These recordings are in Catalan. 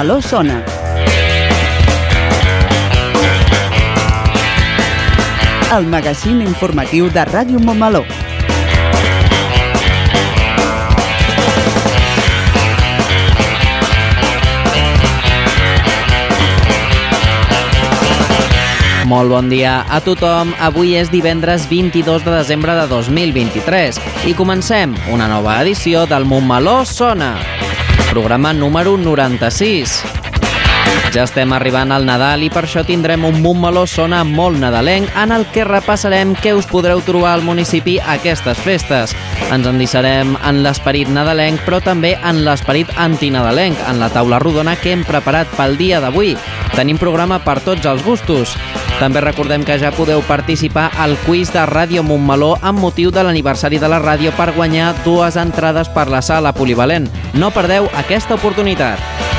Montmeló sona. El magazín informatiu de Ràdio Montmeló. Molt bon dia a tothom. Avui és divendres 22 de desembre de 2023 i comencem una nova edició del Montmeló Sona, programa número 96. Ja estem arribant al Nadal i per això tindrem un Montmeló Sona molt nadalenc en el que repassarem què us podreu trobar al municipi aquestes festes. Ens endissarem en l'esperit nadalenc, però també en l'esperit antinadalenc, en la taula rodona que hem preparat pel dia d'avui. Tenim programa per tots els gustos. També recordem que ja podeu participar al quiz de Ràdio Montmeló amb motiu de l'aniversari de la ràdio per guanyar dues entrades per la sala polivalent. No perdeu aquesta oportunitat.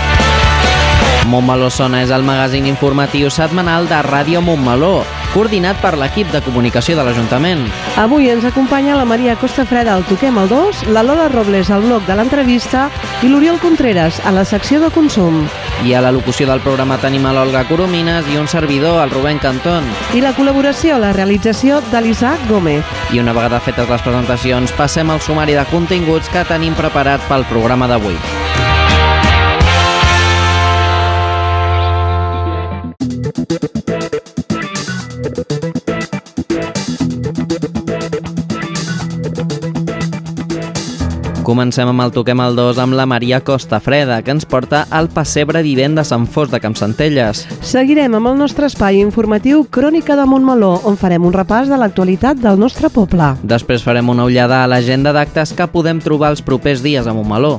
Montmeló Sona és el magazín informatiu setmanal de Ràdio Montmeló, coordinat per l'equip de comunicació de l'Ajuntament. Avui ens acompanya la Maria Costafreda al Toquem el 2, la Lola Robles al bloc de l'entrevista i l'Oriol Contreras a la secció de consum. I a la locució del programa tenim a l'Olga Coromines i un servidor, el Rubén Cantón. I la col·laboració a la realització de l'Isaac Gómez. I una vegada fetes les presentacions, passem al sumari de continguts que tenim preparat pel programa d'avui. Comencem amb el Toquem el 2 amb la Maria Costafreda, que ens porta al pessebre vivent de Sant Fos de Campsentelles. Seguirem amb el nostre espai informatiu Crònica de Montmeló, on farem un repàs de l'actualitat del nostre poble. Després farem una ullada a l'agenda d'actes que podem trobar els propers dies a Montmeló.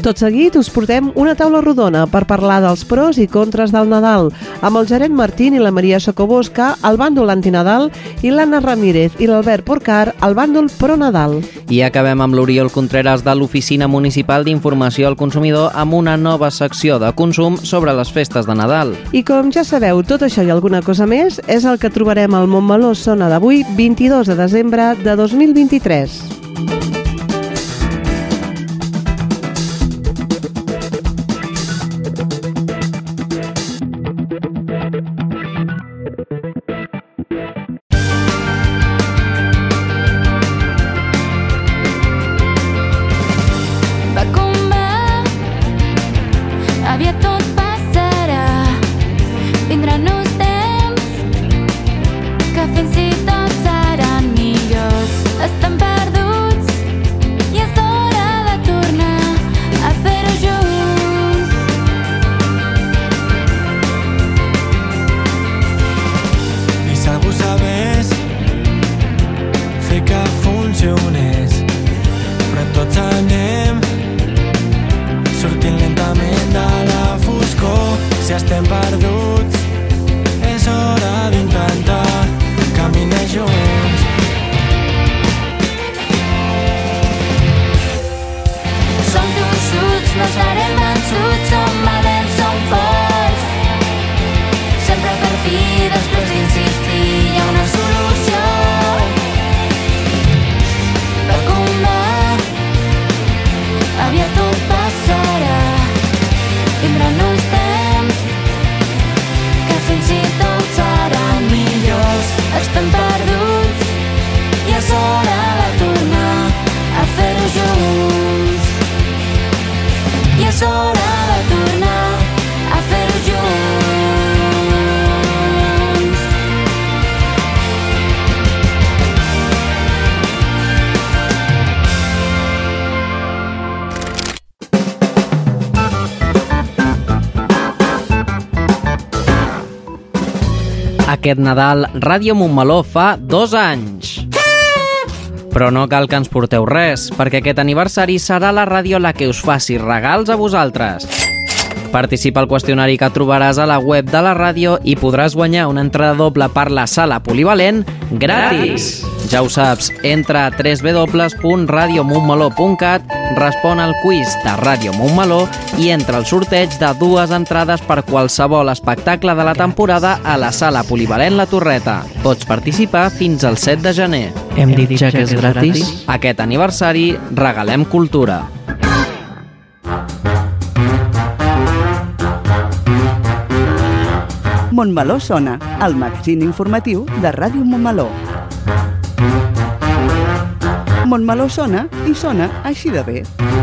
Tot seguit us portem una taula rodona per parlar dels pros i contres del Nadal, amb el gerent Martín i la Maria Socobosca, el bàndol antinadal, i l'Anna Ramírez i l'Albert Porcar, el bàndol pro-Nadal. I acabem amb l'Oriol Contreras de l'Oficina Municipal d'Informació al Consumidor amb una nova secció de consum sobre les festes de Nadal. I com ja sabeu, tot això i alguna cosa més és el que trobarem al Montmeló Sona d'avui, 22 de desembre de 2023. Aquest Nadal, Ràdio Montmeló fa dos anys. Però no cal que ens porteu res, perquè aquest aniversari serà la ràdio la que us faci regals a vosaltres. Participa al qüestionari que trobaràs a la web de la ràdio i podràs guanyar una entrada doble per la sala polivalent gratis. Ja ho saps, entra a www.radiomontmeló.cat, respon al quiz de Ràdio Montmeló i entra al sorteig de dues entrades per qualsevol espectacle de la temporada a la sala polivalent La Torreta. Pots participar fins al 7 de gener. Hem dit ja que és gratis? Aquest aniversari regalem cultura. Montmeló sona, el magazín informatiu de Ràdio Montmeló. Montmeló sona i sona així de bé.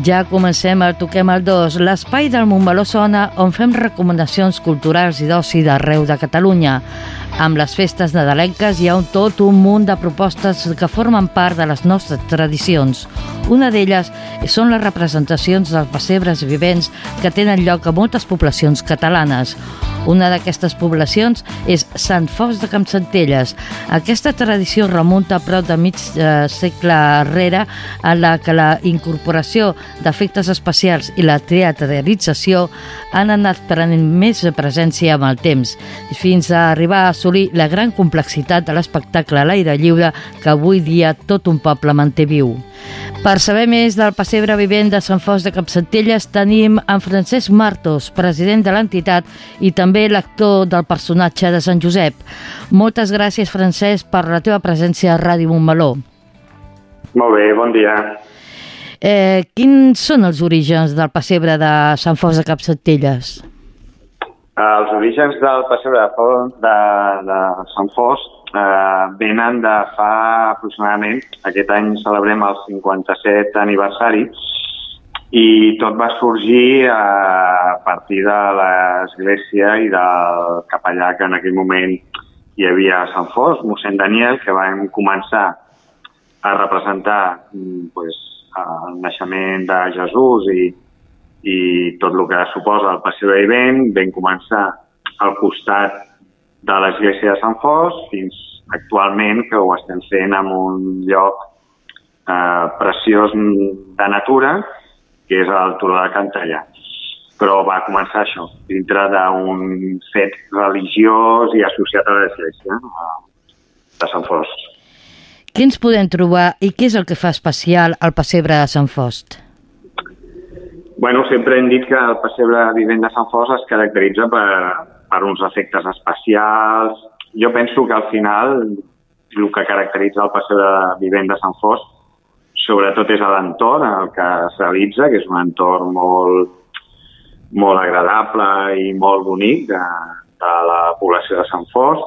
Ja comencem el Toquem el 2, l'espai del Montmeló Sona on fem recomanacions culturals i d'oci d'arreu de Catalunya. Amb les festes nadalenques hi ha un tot un munt de propostes que formen part de les nostres tradicions. Una d'elles són les representacions dels pessebres vivents que tenen lloc a moltes poblacions catalanes. Una d'aquestes poblacions és Sant Fos de Campsentelles. Aquesta tradició remunta a prop de mig eh, segle enrere en la que la incorporació d'efectes especials i la teatralització han anat prenent més presència amb el temps, fins a arribar a assolir la gran complexitat de l'espectacle a l'aire lliure que avui dia tot un poble manté viu. Per saber més del pessebre vivent de Sant Fos de Capcentelles tenim en Francesc Martos, president de l'entitat i també l'actor del personatge de Sant Josep. Moltes gràcies, Francesc, per la teva presència a Ràdio Montmeló. Molt bé, bon dia. Eh, quins són els orígens del pessebre de Sant Fos de Capcentelles? Els orígens del pessebre de, de, de Sant Fos eh, venen de fa aproximadament, aquest any celebrem el 57 aniversari, i tot va sorgir eh, a partir de l'església i del capellà que en aquell moment hi havia a Sant Fos, mossèn Daniel, que vam començar a representar mm, pues, el naixement de Jesús i, i tot el que suposa el passeig vivent. Vam començar al costat de l'església de Sant Fos fins actualment que ho estem fent en un lloc eh, preciós de natura que és el Turó de Cantallà. Però va començar això, dintre d'un fet religiós i associat a l'església eh, de Sant Fos. Què ens podem trobar i què és el que fa especial el pessebre de Sant Fost? Bueno, sempre hem dit que el pessebre vivent de Sant Fos es caracteritza per, per uns efectes especials. Jo penso que al final el que caracteritza el pessebre vivent de Sant Fos sobretot és l'entorn en el que es realitza, que és un entorn molt, molt agradable i molt bonic de, de la població de Sant Fos.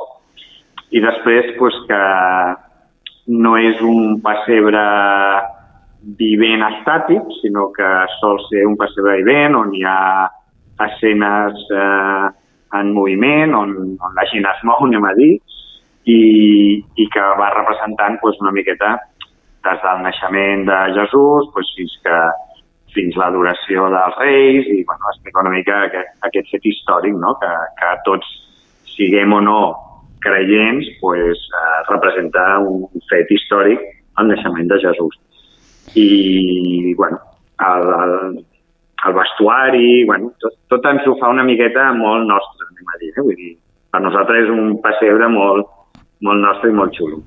I després pues, que no és un pessebre vivent estàtic, sinó que sol ser un pessebre vivent on hi ha escenes eh, en moviment, on, on la gent es mou, anem a dir, i, i que va representant pues, una miqueta des del naixement de Jesús pues, fins que fins l'adoració dels reis i bueno, explica una mica aquest, aquest fet històric, no? que, que tots siguem o no creients, pues, eh, representa un fet històric el naixement de Jesús. I, bueno, el, el, el vestuari, bueno, tot, tot ens ho fa una miqueta molt nostre, anem a dir. Eh? Vull dir, per nosaltres és un pessebre molt, molt nostre i molt xulo.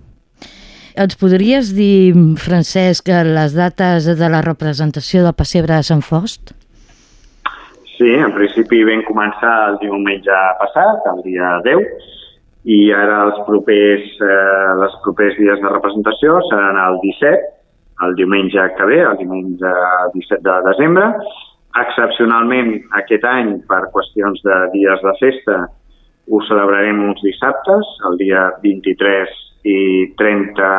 Ens podries dir, Francesc, les dates de la representació del pessebre de Sant Fost? Sí, en principi vam començar el diumenge passat, el dia 10, i ara els propers, eh, els propers dies de representació seran el 17, el diumenge que ve, el diumenge 17 de desembre. Excepcionalment, aquest any, per qüestions de dies de festa, ho celebrarem uns dissabtes, el dia 23 i 30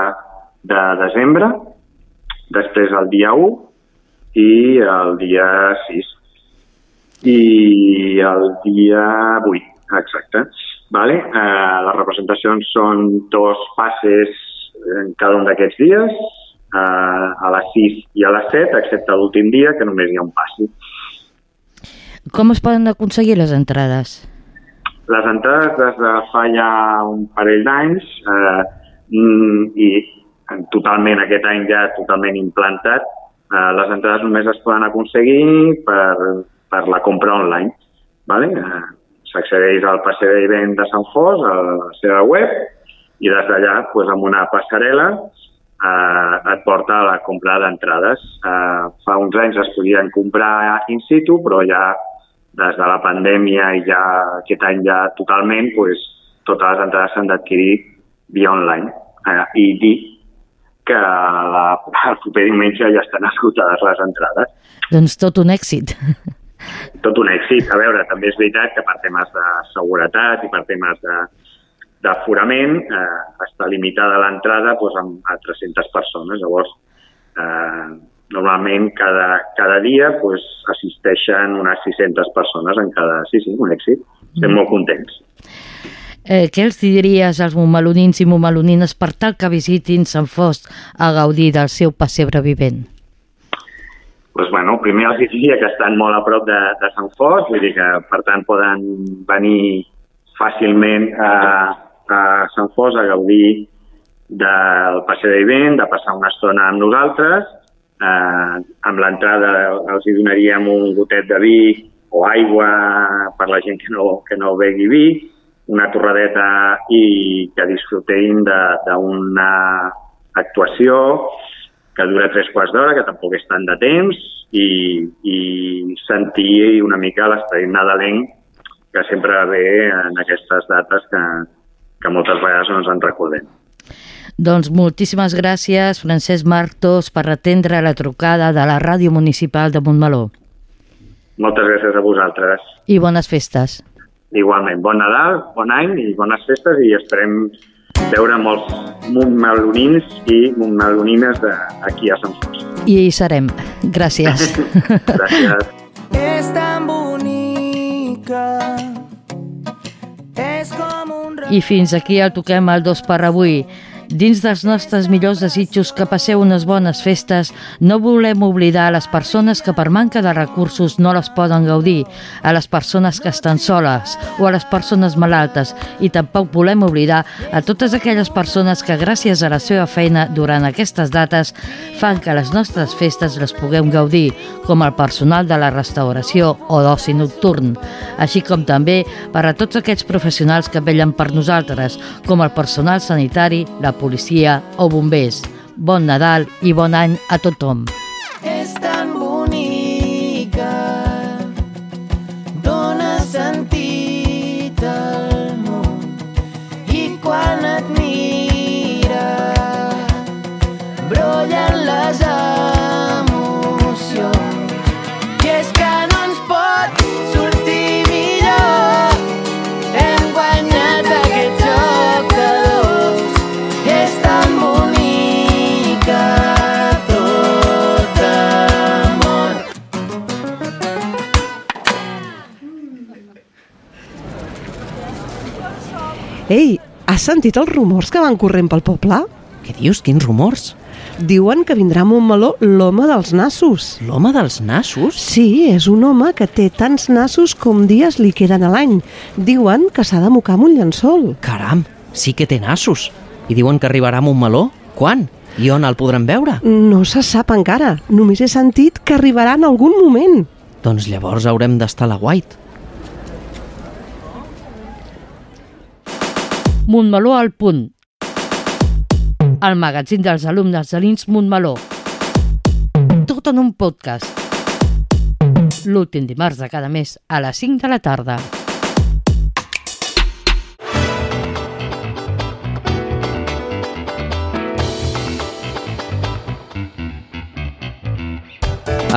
de desembre, després el dia 1 i el dia 6 i el dia 8, exacte. Vale? Eh, les representacions són dos passes en cada un d'aquests dies, eh, a les 6 i a les 7, excepte l'últim dia, que només hi ha un passi. Com es poden aconseguir les entrades? Les entrades des de fa ja un parell d'anys eh, mm, i totalment aquest any ja totalment implantat, eh, les entrades només es poden aconseguir per, per la compra online. Vale? Eh, S'accedeix al passer d'event de Sant Fos, a la seva web, i des d'allà, pues, amb una passarel·la, eh, et porta a la compra d'entrades. Eh, fa uns anys es podien comprar in situ, però ja des de la pandèmia i ja aquest any ja totalment, pues, totes les entrades s'han d'adquirir via online. Eh, I dir que la, el proper diumenge ja estan esgotades les entrades. Doncs tot un èxit. Tot un èxit. A veure, també és veritat que per temes de seguretat i per temes de d'aforament eh, està limitada l'entrada doncs, a 300 persones. Llavors, eh, normalment cada, cada dia doncs, assisteixen unes 600 persones en cada... Sí, sí, un èxit. Estem molt contents. Eh, què els diries als montmelonins i montmelonines per tal que visitin Sant Fost a gaudir del seu pessebre vivent? Doncs, bueno, primer els diria que estan molt a prop de, de Sant Fost, vull dir que, per tant, poden venir fàcilment a, a Sant Fos a gaudir del passeig de passar una estona amb nosaltres. Eh, amb l'entrada els hi donaríem un gotet de vi o aigua per la gent que no, que no begui vi, una torradeta i que disfrutin de- d'una actuació que dura tres quarts d'hora, que tampoc és tant de temps, i, i sentir una mica l'esperit nadalenc que sempre ve en aquestes dates que, que moltes vegades no ens en recordem. Doncs moltíssimes gràcies, Francesc Martos, per atendre la trucada de la Ràdio Municipal de Montmeló. Moltes gràcies a vosaltres. I bones festes. Igualment, bon Nadal, bon any i bones festes i esperem veure molts montmelonins i montmelonines d'aquí a Sant Fos. I hi serem. Gràcies. Gràcies. És tan bonica. I fins aquí el toquem al dos per avui. Dins dels nostres millors desitjos que passeu unes bones festes, no volem oblidar a les persones que per manca de recursos no les poden gaudir, a les persones que estan soles o a les persones malaltes. I tampoc volem oblidar a totes aquelles persones que gràcies a la seva feina durant aquestes dates fan que les nostres festes les puguem gaudir, com el personal de la restauració o d'oci nocturn, així com també per a tots aquests professionals que vellen per nosaltres, com el personal sanitari, la policia o bombers. Bon Nadal i bon any a tothom. Ei, has sentit els rumors que van corrent pel poble? Què dius? Quins rumors? Diuen que vindrà a Montmeló l'home dels nassos. L'home dels nassos? Sí, és un home que té tants nassos com dies li queden a l'any. Diuen que s'ha de mocar amb un llençol. Caram, sí que té nassos. I diuen que arribarà a Montmeló? Quan? I on el podrem veure? No se sap encara. Només he sentit que arribarà en algun moment. Doncs llavors haurem d'estar a la White. Montmeló al punt. El magazín dels alumnes de l'Ins Montmeló. Tot en un podcast. L'últim dimarts de cada mes a les 5 de la tarda.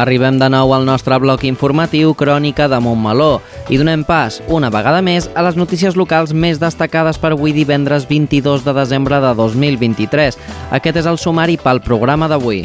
Arribem de nou al nostre bloc informatiu Crònica de Montmeló i donem pas, una vegada més, a les notícies locals més destacades per avui divendres 22 de desembre de 2023. Aquest és el sumari pel programa d'avui.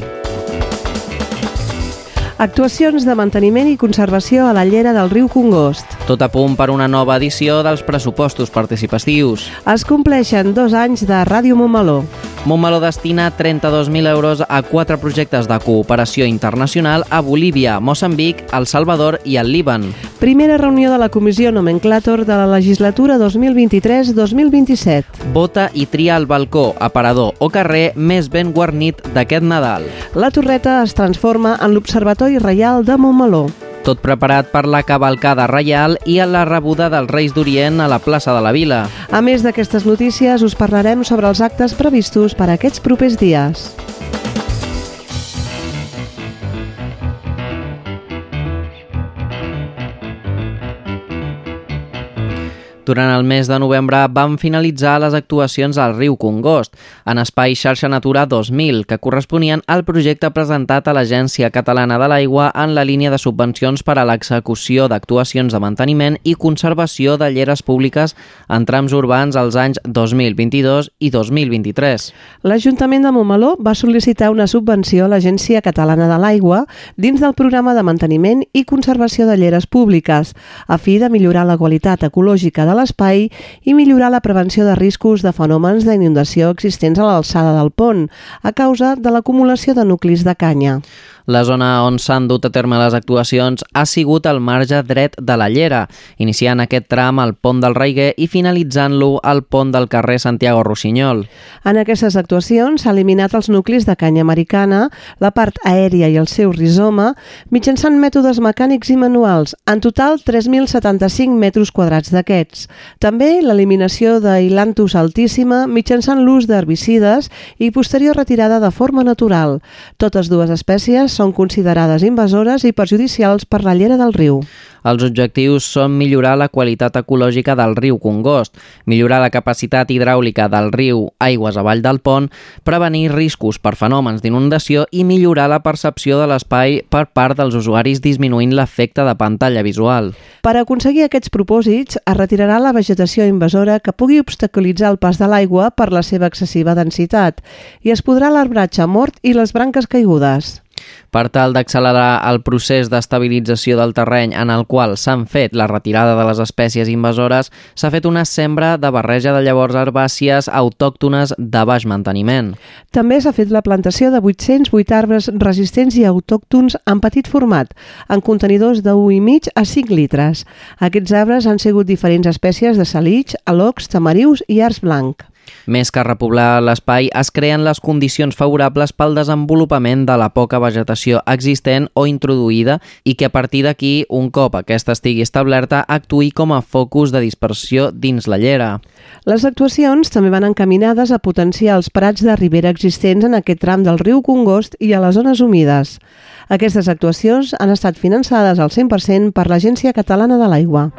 Actuacions de manteniment i conservació a la llera del riu Congost. Tot a punt per una nova edició dels pressupostos participatius. Es compleixen dos anys de Ràdio Montmeló. Montmeló destina 32.000 euros a quatre projectes de cooperació internacional a Bolívia, Moçambic, El Salvador i el Líban. Primera reunió de la Comissió Nomenclàtor de la legislatura 2023-2027. Vota i tria el balcó, aparador o carrer més ben guarnit d'aquest Nadal. La torreta es transforma en l'Observatori Reial de Montmeló. Tot preparat per la cavalcada reial i a la rebuda dels Reis d'Orient a la plaça de la Vila. A més d'aquestes notícies, us parlarem sobre els actes previstos per aquests propers dies. Durant el mes de novembre van finalitzar les actuacions al riu Congost, en espai xarxa Natura 2000, que corresponien al projecte presentat a l'Agència Catalana de l'Aigua en la línia de subvencions per a l'execució d'actuacions de manteniment i conservació de lleres públiques en trams urbans als anys 2022 i 2023. L'Ajuntament de Montmeló va sol·licitar una subvenció a l'Agència Catalana de l'Aigua dins del programa de manteniment i conservació de lleres públiques, a fi de millorar la qualitat ecològica de l'espai i millorar la prevenció de riscos de fenòmens d'inundació existents a l'alçada del pont, a causa de l'acumulació de nuclis de canya. La zona on s'han dut a terme les actuacions ha sigut el marge dret de la Llera, iniciant aquest tram al pont del Raiguer i finalitzant-lo al pont del carrer Santiago Rossinyol. En aquestes actuacions s'ha eliminat els nuclis de canya americana, la part aèria i el seu rizoma, mitjançant mètodes mecànics i manuals, en total 3.075 metres quadrats d'aquests. També l'eliminació d'Ilantus altíssima mitjançant l'ús d'herbicides i posterior retirada de forma natural. Totes dues espècies són considerades invasores i perjudicials per la llera del riu. Els objectius són millorar la qualitat ecològica del riu Congost, millorar la capacitat hidràulica del riu aigües avall del pont, prevenir riscos per fenòmens d'inundació i millorar la percepció de l'espai per part dels usuaris disminuint l'efecte de pantalla visual. Per aconseguir aquests propòsits, es retirarà la vegetació invasora que pugui obstaculitzar el pas de l'aigua per la seva excessiva densitat i es podrà l'arbratge mort i les branques caigudes. Per tal d'accelerar el procés d'estabilització del terreny en el qual s'han fet la retirada de les espècies invasores, s'ha fet una sembra de barreja de llavors herbàcies autòctones de baix manteniment. També s'ha fet la plantació de 808 arbres resistents i autòctons en petit format, en contenidors de 1,5 a 5 litres. Aquests arbres han sigut diferents espècies de salits, alocs, tamarius i arç blanc. Més que repoblar l'espai, es creen les condicions favorables pel desenvolupament de la poca vegetació existent o introduïda i que a partir d'aquí, un cop aquesta estigui establerta, actuï com a focus de dispersió dins la llera. Les actuacions també van encaminades a potenciar els prats de ribera existents en aquest tram del riu Congost i a les zones humides. Aquestes actuacions han estat finançades al 100% per l'Agència Catalana de l'Aigua.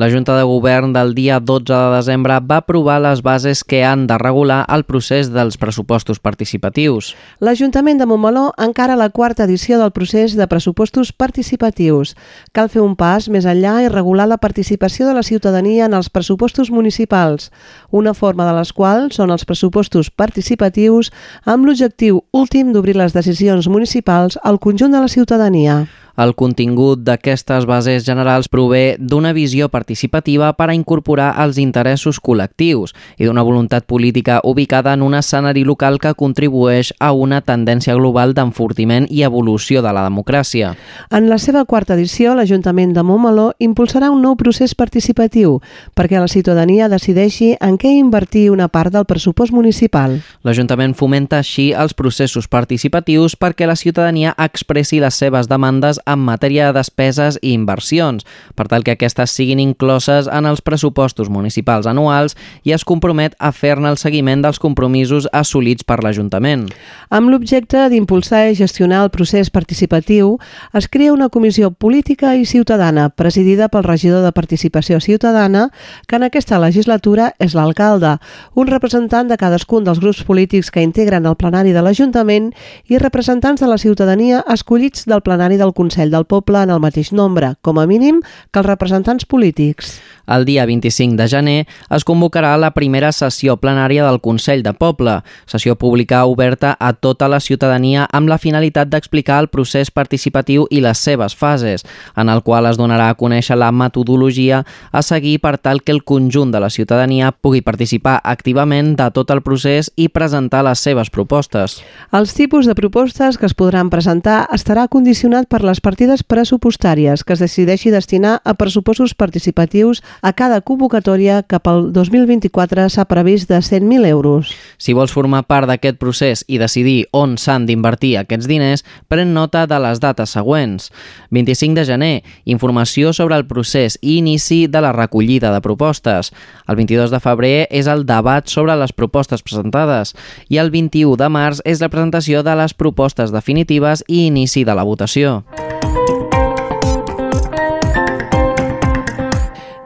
La Junta de Govern del dia 12 de desembre va aprovar les bases que han de regular el procés dels pressupostos participatius. L'Ajuntament de Montmeló encara la quarta edició del procés de pressupostos participatius. Cal fer un pas més enllà i regular la participació de la ciutadania en els pressupostos municipals, una forma de les quals són els pressupostos participatius amb l'objectiu últim d'obrir les decisions municipals al conjunt de la ciutadania. El contingut d'aquestes bases generals prové d'una visió participativa per a incorporar els interessos col·lectius i d'una voluntat política ubicada en un escenari local que contribueix a una tendència global d'enfortiment i evolució de la democràcia. En la seva quarta edició, l'Ajuntament de Montmeló impulsarà un nou procés participatiu perquè la ciutadania decideixi en què invertir una part del pressupost municipal. L'Ajuntament fomenta així els processos participatius perquè la ciutadania expressi les seves demandes en matèria de despeses i inversions, per tal que aquestes siguin incloses en els pressupostos municipals anuals i es compromet a fer-ne el seguiment dels compromisos assolits per l'Ajuntament. Amb l'objecte d'impulsar i gestionar el procés participatiu, es crea una comissió política i ciutadana presidida pel regidor de Participació Ciutadana, que en aquesta legislatura és l'alcalde, un representant de cadascun dels grups polítics que integren el plenari de l'Ajuntament i representants de la ciutadania escollits del plenari del Consell Consell del Poble en el mateix nombre, com a mínim, que els representants polítics. El dia 25 de gener es convocarà la primera sessió plenària del Consell de Poble, sessió pública oberta a tota la ciutadania amb la finalitat d'explicar el procés participatiu i les seves fases, en el qual es donarà a conèixer la metodologia a seguir per tal que el conjunt de la ciutadania pugui participar activament de tot el procés i presentar les seves propostes. Els tipus de propostes que es podran presentar estarà condicionat per les partides pressupostàries que es decideixi destinar a pressupostos participatius a cada convocatòria que pel 2024 s'ha previst de 100.000 euros. Si vols formar part d'aquest procés i decidir on s'han d'invertir aquests diners, pren nota de les dates següents. 25 de gener, informació sobre el procés i inici de la recollida de propostes. El 22 de febrer és el debat sobre les propostes presentades i el 21 de març és la presentació de les propostes definitives i inici de la votació.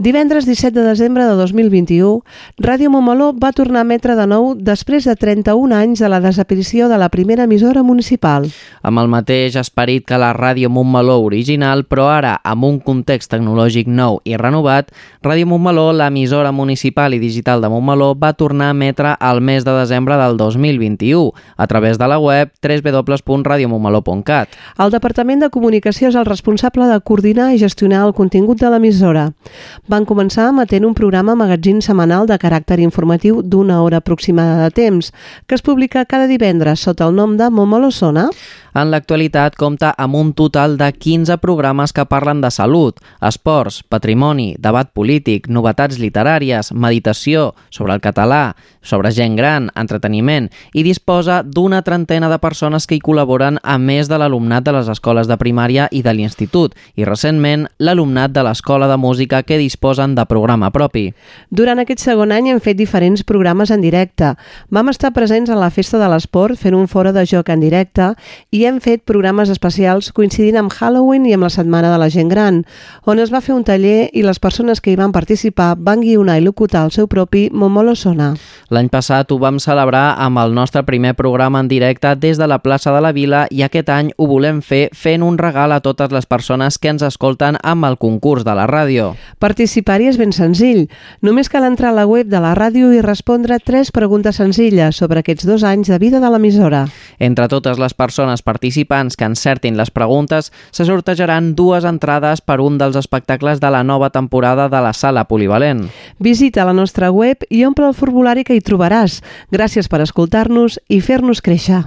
Divendres 17 de desembre de 2021, Ràdio Montmeló va tornar a emetre de nou després de 31 anys de la desaparició de la primera emissora municipal. Amb el mateix esperit que la Ràdio Montmeló original, però ara amb un context tecnològic nou i renovat, Ràdio Montmeló, l'emissora municipal i digital de Montmeló, va tornar a emetre al mes de desembre del 2021 a través de la web www.radiomontmeló.cat. El Departament de Comunicació és el responsable de coordinar i gestionar el contingut de l'emissora. Van començar emetent un programa magatzín setmanal de caràcter informatiu d'una hora aproximada de temps, que es publica cada divendres sota el nom de Montmeló Sona. En l'actualitat compta amb un total de 15 programes que parlen de salut, esports, patrimoni, debat polític, novetats literàries, meditació, sobre el català, sobre gent gran, entreteniment i disposa d'una trentena de persones que hi col·laboren a més de l'alumnat de les escoles de primària i de l'institut i recentment l'alumnat de l'escola de música que disposen de programa propi. Durant aquest segon any hem fet diferents programes en directe. Vam estar presents a la Festa de l'Esport fent un fora de joc en directe i hem fet programes especials coincidint amb Halloween i amb la Setmana de la Gent Gran, on es va fer un taller i les persones que hi van participar van guionar i locutar el seu propi Momolo Sona. L'any passat ho vam celebrar amb el nostre primer programa en directe des de la plaça de la Vila i aquest any ho volem fer fent un regal a totes les persones que ens escolten amb el concurs de la ràdio. Participar-hi és ben senzill. Només cal entrar a la web de la ràdio i respondre tres preguntes senzilles sobre aquests dos anys de vida de l'emissora. Entre totes les persones participants que encertin les preguntes, se sortejaran dues entrades per un dels espectacles de la nova temporada de la Sala Polivalent. Visita la nostra web i omple el formulari que hi trobaràs. Gràcies per escoltar-nos i fer-nos créixer.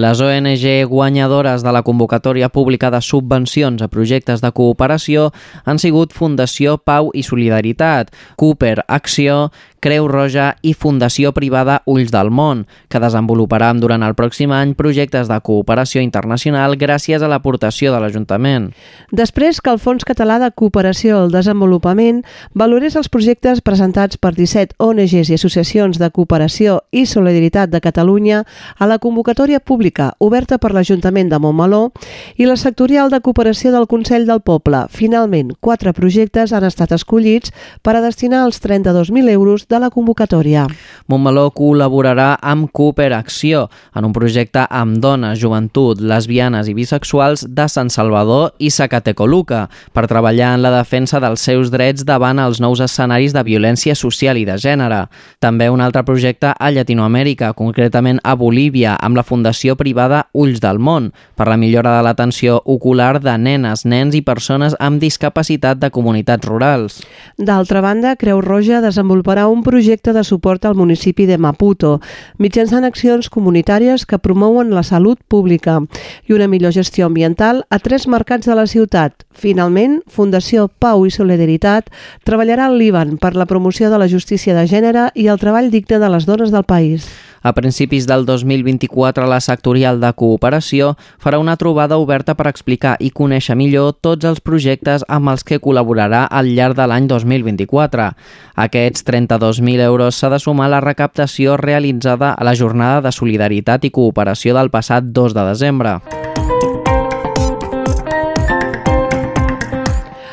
Les ONG guanyadores de la convocatòria pública de subvencions a projectes de cooperació han sigut Fundació Pau i Solidaritat, Cooper Acció, Creu Roja i Fundació Privada Ulls del Món, que desenvoluparan durant el pròxim any projectes de cooperació internacional gràcies a l'aportació de l'Ajuntament. Després que el Fons Català de Cooperació al Desenvolupament valorés els projectes presentats per 17 ONGs i associacions de cooperació i solidaritat de Catalunya a la convocatòria pública oberta per l'Ajuntament de Montmeló i la sectorial de cooperació del Consell del Poble. Finalment, quatre projectes han estat escollits per a destinar els 32.000 euros de la convocatòria. Montmeló col·laborarà amb Cooper Acció en un projecte amb dones, joventut, lesbianes i bisexuals de Sant Salvador i Zacatecoluca per treballar en la defensa dels seus drets davant els nous escenaris de violència social i de gènere. També un altre projecte a Llatinoamèrica, concretament a Bolívia, amb la Fundació Privada Ulls del Món, per la millora de l'atenció ocular de nenes, nens i persones amb discapacitat de comunitats rurals. D'altra banda, Creu Roja desenvoluparà un projecte de suport al municipi de Maputo, mitjançant accions comunitàries que promouen la salut pública i una millor gestió ambiental a tres mercats de la ciutat. Finalment, Fundació Pau i Solidaritat treballarà al Líban per la promoció de la justícia de gènere i el treball digne de les dones del país. A principis del 2024, la sectorial de cooperació farà una trobada oberta per explicar i conèixer millor tots els projectes amb els que col·laborarà al llarg de l'any 2024. Aquests 32.000 euros s'ha de sumar a la recaptació realitzada a la jornada de solidaritat i cooperació del passat 2 de desembre.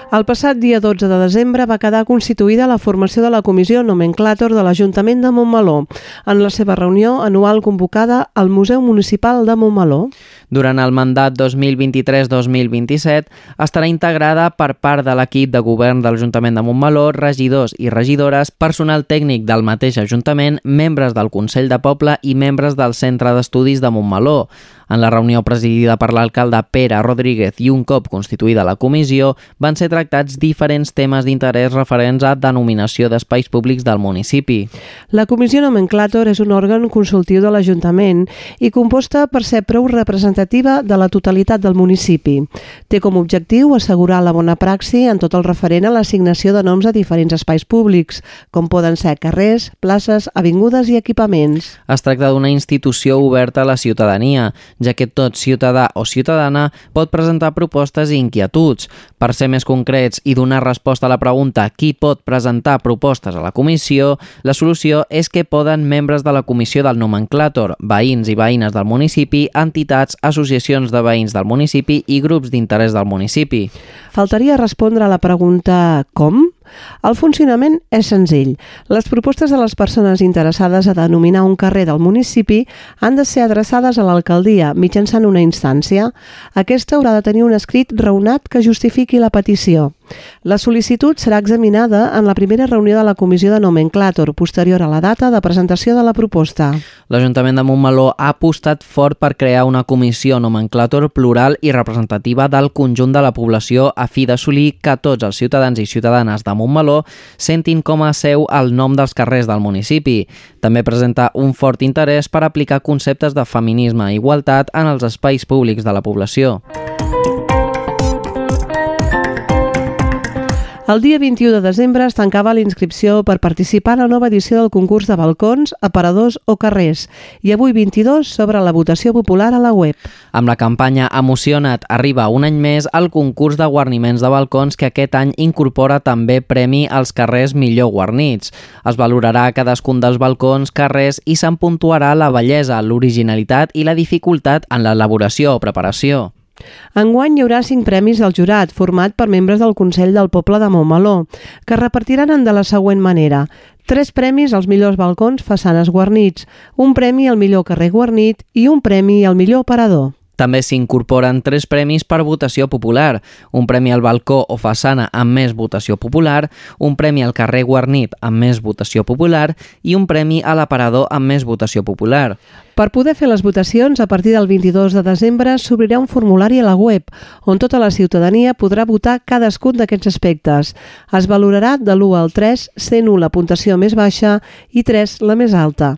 El passat dia 12 de desembre va quedar constituïda la formació de la Comissió Nomenclàtor de l'Ajuntament de Montmeló en la seva reunió anual convocada al Museu Municipal de Montmeló. Durant el mandat 2023-2027 estarà integrada per part de l'equip de govern de l'Ajuntament de Montmeló, regidors i regidores, personal tècnic del mateix Ajuntament, membres del Consell de Poble i membres del Centre d'Estudis de Montmeló. En la reunió presidida per l'alcalde Pere Rodríguez i un cop constituïda la comissió, van ser tractats diferents temes d'interès referents a denominació d'espais públics del municipi. La Comissió Nomenclàtor és un òrgan consultiu de l'Ajuntament i composta per ser prou representativa de la totalitat del municipi. Té com a objectiu assegurar la bona praxi en tot el referent a l'assignació de noms a diferents espais públics, com poden ser carrers, places, avingudes i equipaments. Es tracta d'una institució oberta a la ciutadania, ja que tot ciutadà o ciutadana pot presentar propostes i inquietuds. Per ser més concrets i donar resposta a la pregunta qui pot presentar propostes a la comissió, la solució és que poden membres de la comissió del nomenclàtor, veïns i veïnes del municipi, entitats, associacions de veïns del municipi i grups d'interès del municipi. Faltaria respondre a la pregunta com? El funcionament és senzill. Les propostes de les persones interessades a denominar un carrer del municipi han de ser adreçades a l'alcaldia mitjançant una instància. Aquesta haurà de tenir un escrit raonat que justifiqui la petició. La sol·licitud serà examinada en la primera reunió de la Comissió de Nomenclàtor, posterior a la data de presentació de la proposta. L'Ajuntament de Montmeló ha apostat fort per crear una comissió nomenclàtor plural i representativa del conjunt de la població a fi d'assolir que tots els ciutadans i ciutadanes de Montmeló sentin com a seu el nom dels carrers del municipi. També presenta un fort interès per aplicar conceptes de feminisme i igualtat en els espais públics de la població. El dia 21 de desembre es tancava la inscripció per participar en la nova edició del concurs de balcons, aparadors o carrers i avui 22 sobre la votació popular a la web. Amb la campanya Emociona't arriba un any més el concurs de guarniments de balcons que aquest any incorpora també premi als carrers millor guarnits. Es valorarà cadascun dels balcons, carrers i se'n puntuarà la bellesa, l'originalitat i la dificultat en l'elaboració o preparació. Enguany hi haurà cinc premis del jurat, format per membres del Consell del Poble de Montmeló, que repartiran de la següent manera. Tres premis als millors balcons façanes guarnits, un premi al millor carrer guarnit i un premi al millor aparador. També s'incorporen tres premis per votació popular, un premi al balcó o façana amb més votació popular, un premi al carrer guarnit amb més votació popular i un premi a l'aparador amb més votació popular. Per poder fer les votacions, a partir del 22 de desembre s'obrirà un formulari a la web, on tota la ciutadania podrà votar cadascun d'aquests aspectes. Es valorarà de l'1 al 3, sent 1 la puntuació més baixa i 3 la més alta.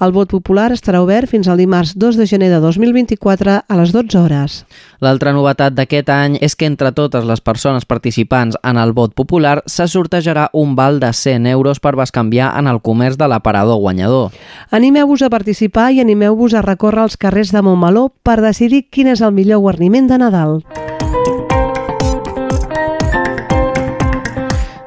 El vot popular estarà obert fins al dimarts 2 de gener de 2024 a les 12 hores. L'altra novetat d'aquest any és que entre totes les persones participants en el vot popular se sortejarà un val de 100 euros per bescanviar en el comerç de l'aparador guanyador. Animeu-vos a participar i animeu-vos a recórrer els carrers de Montmeló per decidir quin és el millor guarniment de Nadal.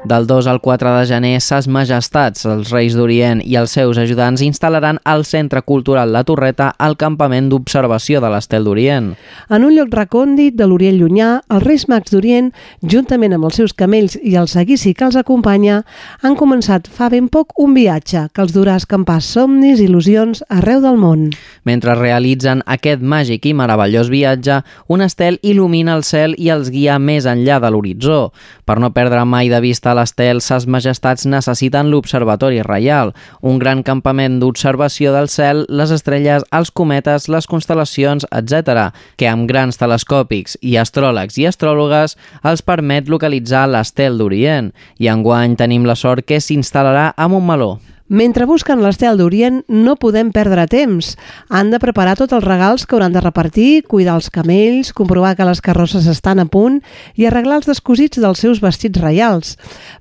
Del 2 al 4 de gener, Ses Majestats, els Reis d'Orient i els seus ajudants instal·laran al Centre Cultural La Torreta el campament d'observació de l'Estel d'Orient. En un lloc recòndit de l'Orient llunyà, els Reis Mags d'Orient, juntament amb els seus camells i el seguici que els acompanya, han començat fa ben poc un viatge que els durà a escampar somnis i il·lusions arreu del món. Mentre realitzen aquest màgic i meravellós viatge, un estel il·lumina el cel i els guia més enllà de l'horitzó. Per no perdre mai de vista l'estel, ses majestats necessiten l'Observatori Reial, un gran campament d'observació del cel, les estrelles, els cometes, les constel·lacions, etc., que amb grans telescòpics i astròlegs i astròlogues els permet localitzar l'estel d'Orient. I enguany tenim la sort que s'instal·larà a Montmeló. Mentre busquen l'estel d'Orient, no podem perdre temps. Han de preparar tots els regals que hauran de repartir, cuidar els camells, comprovar que les carrosses estan a punt i arreglar els descosits dels seus vestits reials.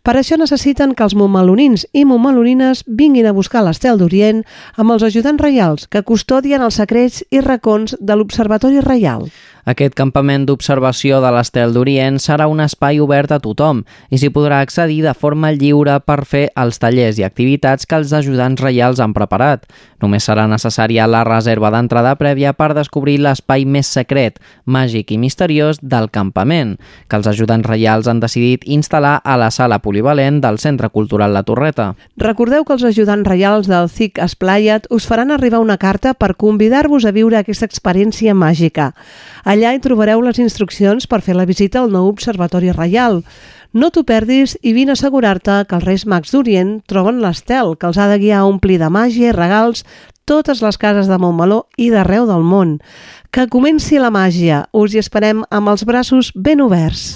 Per això necessiten que els montmelonins i montmelonines vinguin a buscar l'estel d'Orient amb els ajudants reials que custodien els secrets i racons de l'Observatori Reial. Aquest campament d'observació de l'estel d'Orient serà un espai obert a tothom i s'hi podrà accedir de forma lliure per fer els tallers i activitats que els ajudants reials han preparat. Només serà necessària la reserva d'entrada prèvia per descobrir l'espai més secret, màgic i misteriós del campament, que els ajudants reials han decidit instal·lar a la sala polivalent del Centre Cultural La Torreta. Recordeu que els ajudants reials del CIC Esplayat us faran arribar una carta per convidar-vos a viure aquesta experiència màgica. Allà hi trobareu les instruccions per fer la visita al nou Observatori Reial. No t'ho perdis i vine a assegurar-te que els Reis Mags d'Orient troben l'estel que els ha de guiar a omplir de màgia i regals totes les cases de Montmeló i d'arreu del món. Que comenci la màgia. Us hi esperem amb els braços ben oberts.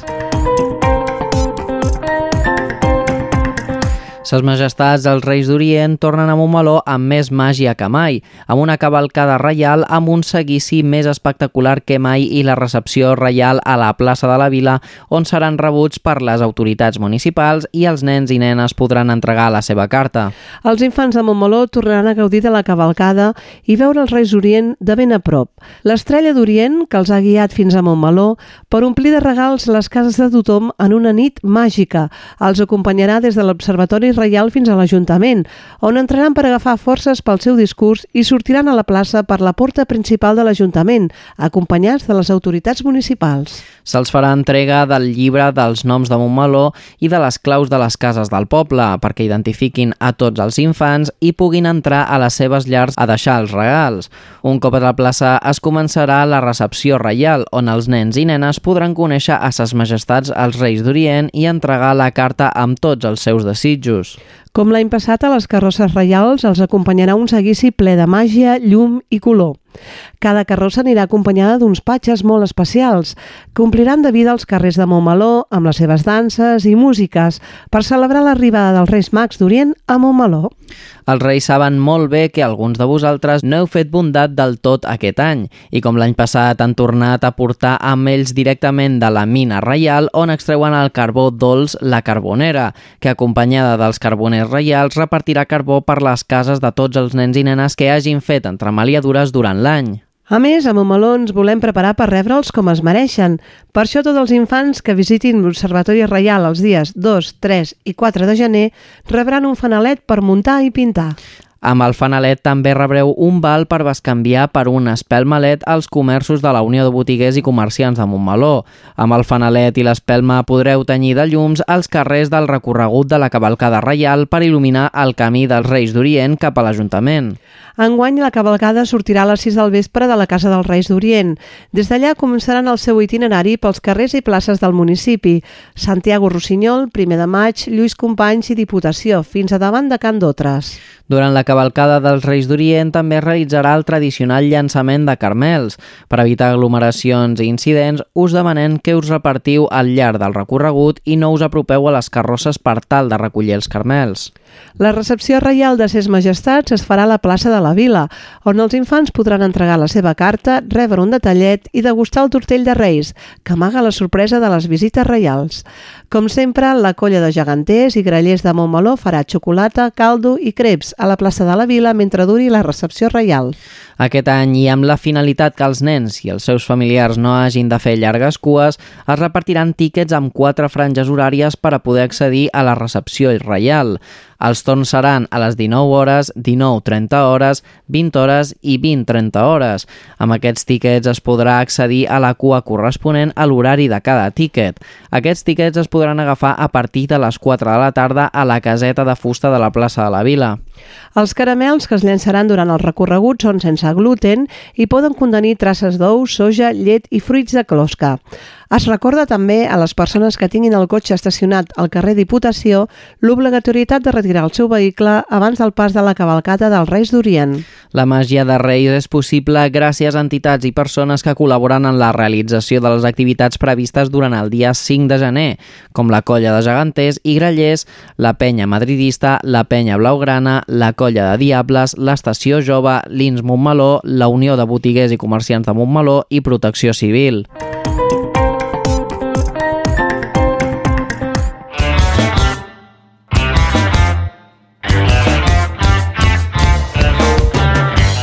Ses majestats dels Reis d'Orient tornen a Montmeló amb més màgia que mai, amb una cavalcada reial amb un seguici més espectacular que mai i la recepció reial a la plaça de la Vila, on seran rebuts per les autoritats municipals i els nens i nenes podran entregar la seva carta. Els infants de Montmeló tornaran a gaudir de la cavalcada i veure els Reis d'Orient de ben a prop. L'estrella d'Orient, que els ha guiat fins a Montmeló, per omplir de regals les cases de tothom en una nit màgica. Els acompanyarà des de l'Observatori Reial fins a l'Ajuntament, on entraran per agafar forces pel seu discurs i sortiran a la plaça per la porta principal de l'Ajuntament, acompanyats de les autoritats municipals. Se'ls farà entrega del llibre dels noms de Montmeló i de les claus de les cases del poble perquè identifiquin a tots els infants i puguin entrar a les seves llars a deixar els regals. Un cop a la plaça es començarà la recepció reial, on els nens i nenes podran conèixer a ses majestats els Reis d'Orient i entregar la carta amb tots els seus desitjos. pessoas. Com l'any passat, a les carrosses reials els acompanyarà un seguici ple de màgia, llum i color. Cada carrossa anirà acompanyada d'uns patges molt especials que ompliran de vida els carrers de Montmeló amb les seves danses i músiques per celebrar l'arribada dels Reis Mags d'Orient a Montmeló. Els reis saben molt bé que alguns de vosaltres no heu fet bondat del tot aquest any i com l'any passat han tornat a portar amb ells directament de la mina reial on extreuen el carbó dolç la carbonera, que acompanyada dels carboners reials repartirà carbó per les cases de tots els nens i nenes que hagin fet entremaliadures durant l'any. A més, a Montmeló ens volem preparar per rebre'ls com es mereixen. Per això tots els infants que visitin l'Observatori Reial els dies 2, 3 i 4 de gener rebran un fanalet per muntar i pintar. Amb el fanalet també rebreu un val per bescanviar per un espelmalet als comerços de la Unió de Botiguers i Comerciants de Montmeló. Amb el fanalet i l'espelma podreu tenyir de llums els carrers del recorregut de la cavalcada reial per il·luminar el camí dels Reis d'Orient cap a l'Ajuntament. Enguany la cavalcada sortirà a les 6 del vespre de la Casa dels Reis d'Orient. Des d'allà començaran el seu itinerari pels carrers i places del municipi. Santiago Rossinyol, primer de maig, Lluís Companys i Diputació, fins a davant de Can d'Otres. Durant la cavalcada dels Reis d'Orient també es realitzarà el tradicional llançament de carmels. Per evitar aglomeracions i incidents, us demanem que us repartiu al llarg del recorregut i no us apropeu a les carrosses per tal de recollir els carmels. La recepció reial de ses majestats es farà a la plaça de la Vila, on els infants podran entregar la seva carta, rebre un detallet i degustar el tortell de Reis, que amaga la sorpresa de les visites reials. Com sempre, la colla de geganters i grellers de Montmeló farà xocolata, caldo i creps a la plaça de la Vila mentre duri la recepció reial. Aquest any, i amb la finalitat que els nens i els seus familiars no hagin de fer llargues cues, es repartiran tíquets amb quatre franges horàries per a poder accedir a la recepció reial. Els torns seran a les 19 hores, 19.30 hores, 20 hores i 20.30 hores. Amb aquests tíquets es podrà accedir a la cua corresponent a l'horari de cada tíquet. Aquests tíquets es podran agafar a partir de les 4 de la tarda a la caseta de fusta de la plaça de la Vila. Els caramels que es llançaran durant el recorregut són sense gluten i poden contenir traces d'ou, soja, llet i fruits de closca. Es recorda també a les persones que tinguin el cotxe estacionat al carrer Diputació l'obligatorietat de retirar el seu vehicle abans del pas de la cavalcata dels Reis d'Orient. La màgia de Reis és possible gràcies a entitats i persones que col·laboren en la realització de les activitats previstes durant el dia 5 de gener, com la colla de geganters i grellers, la penya madridista, la penya blaugrana, la colla de diables, l'estació jove, l'Ins Montmeló, la Unió de Botiguers i Comerciants de Montmeló i Protecció Civil.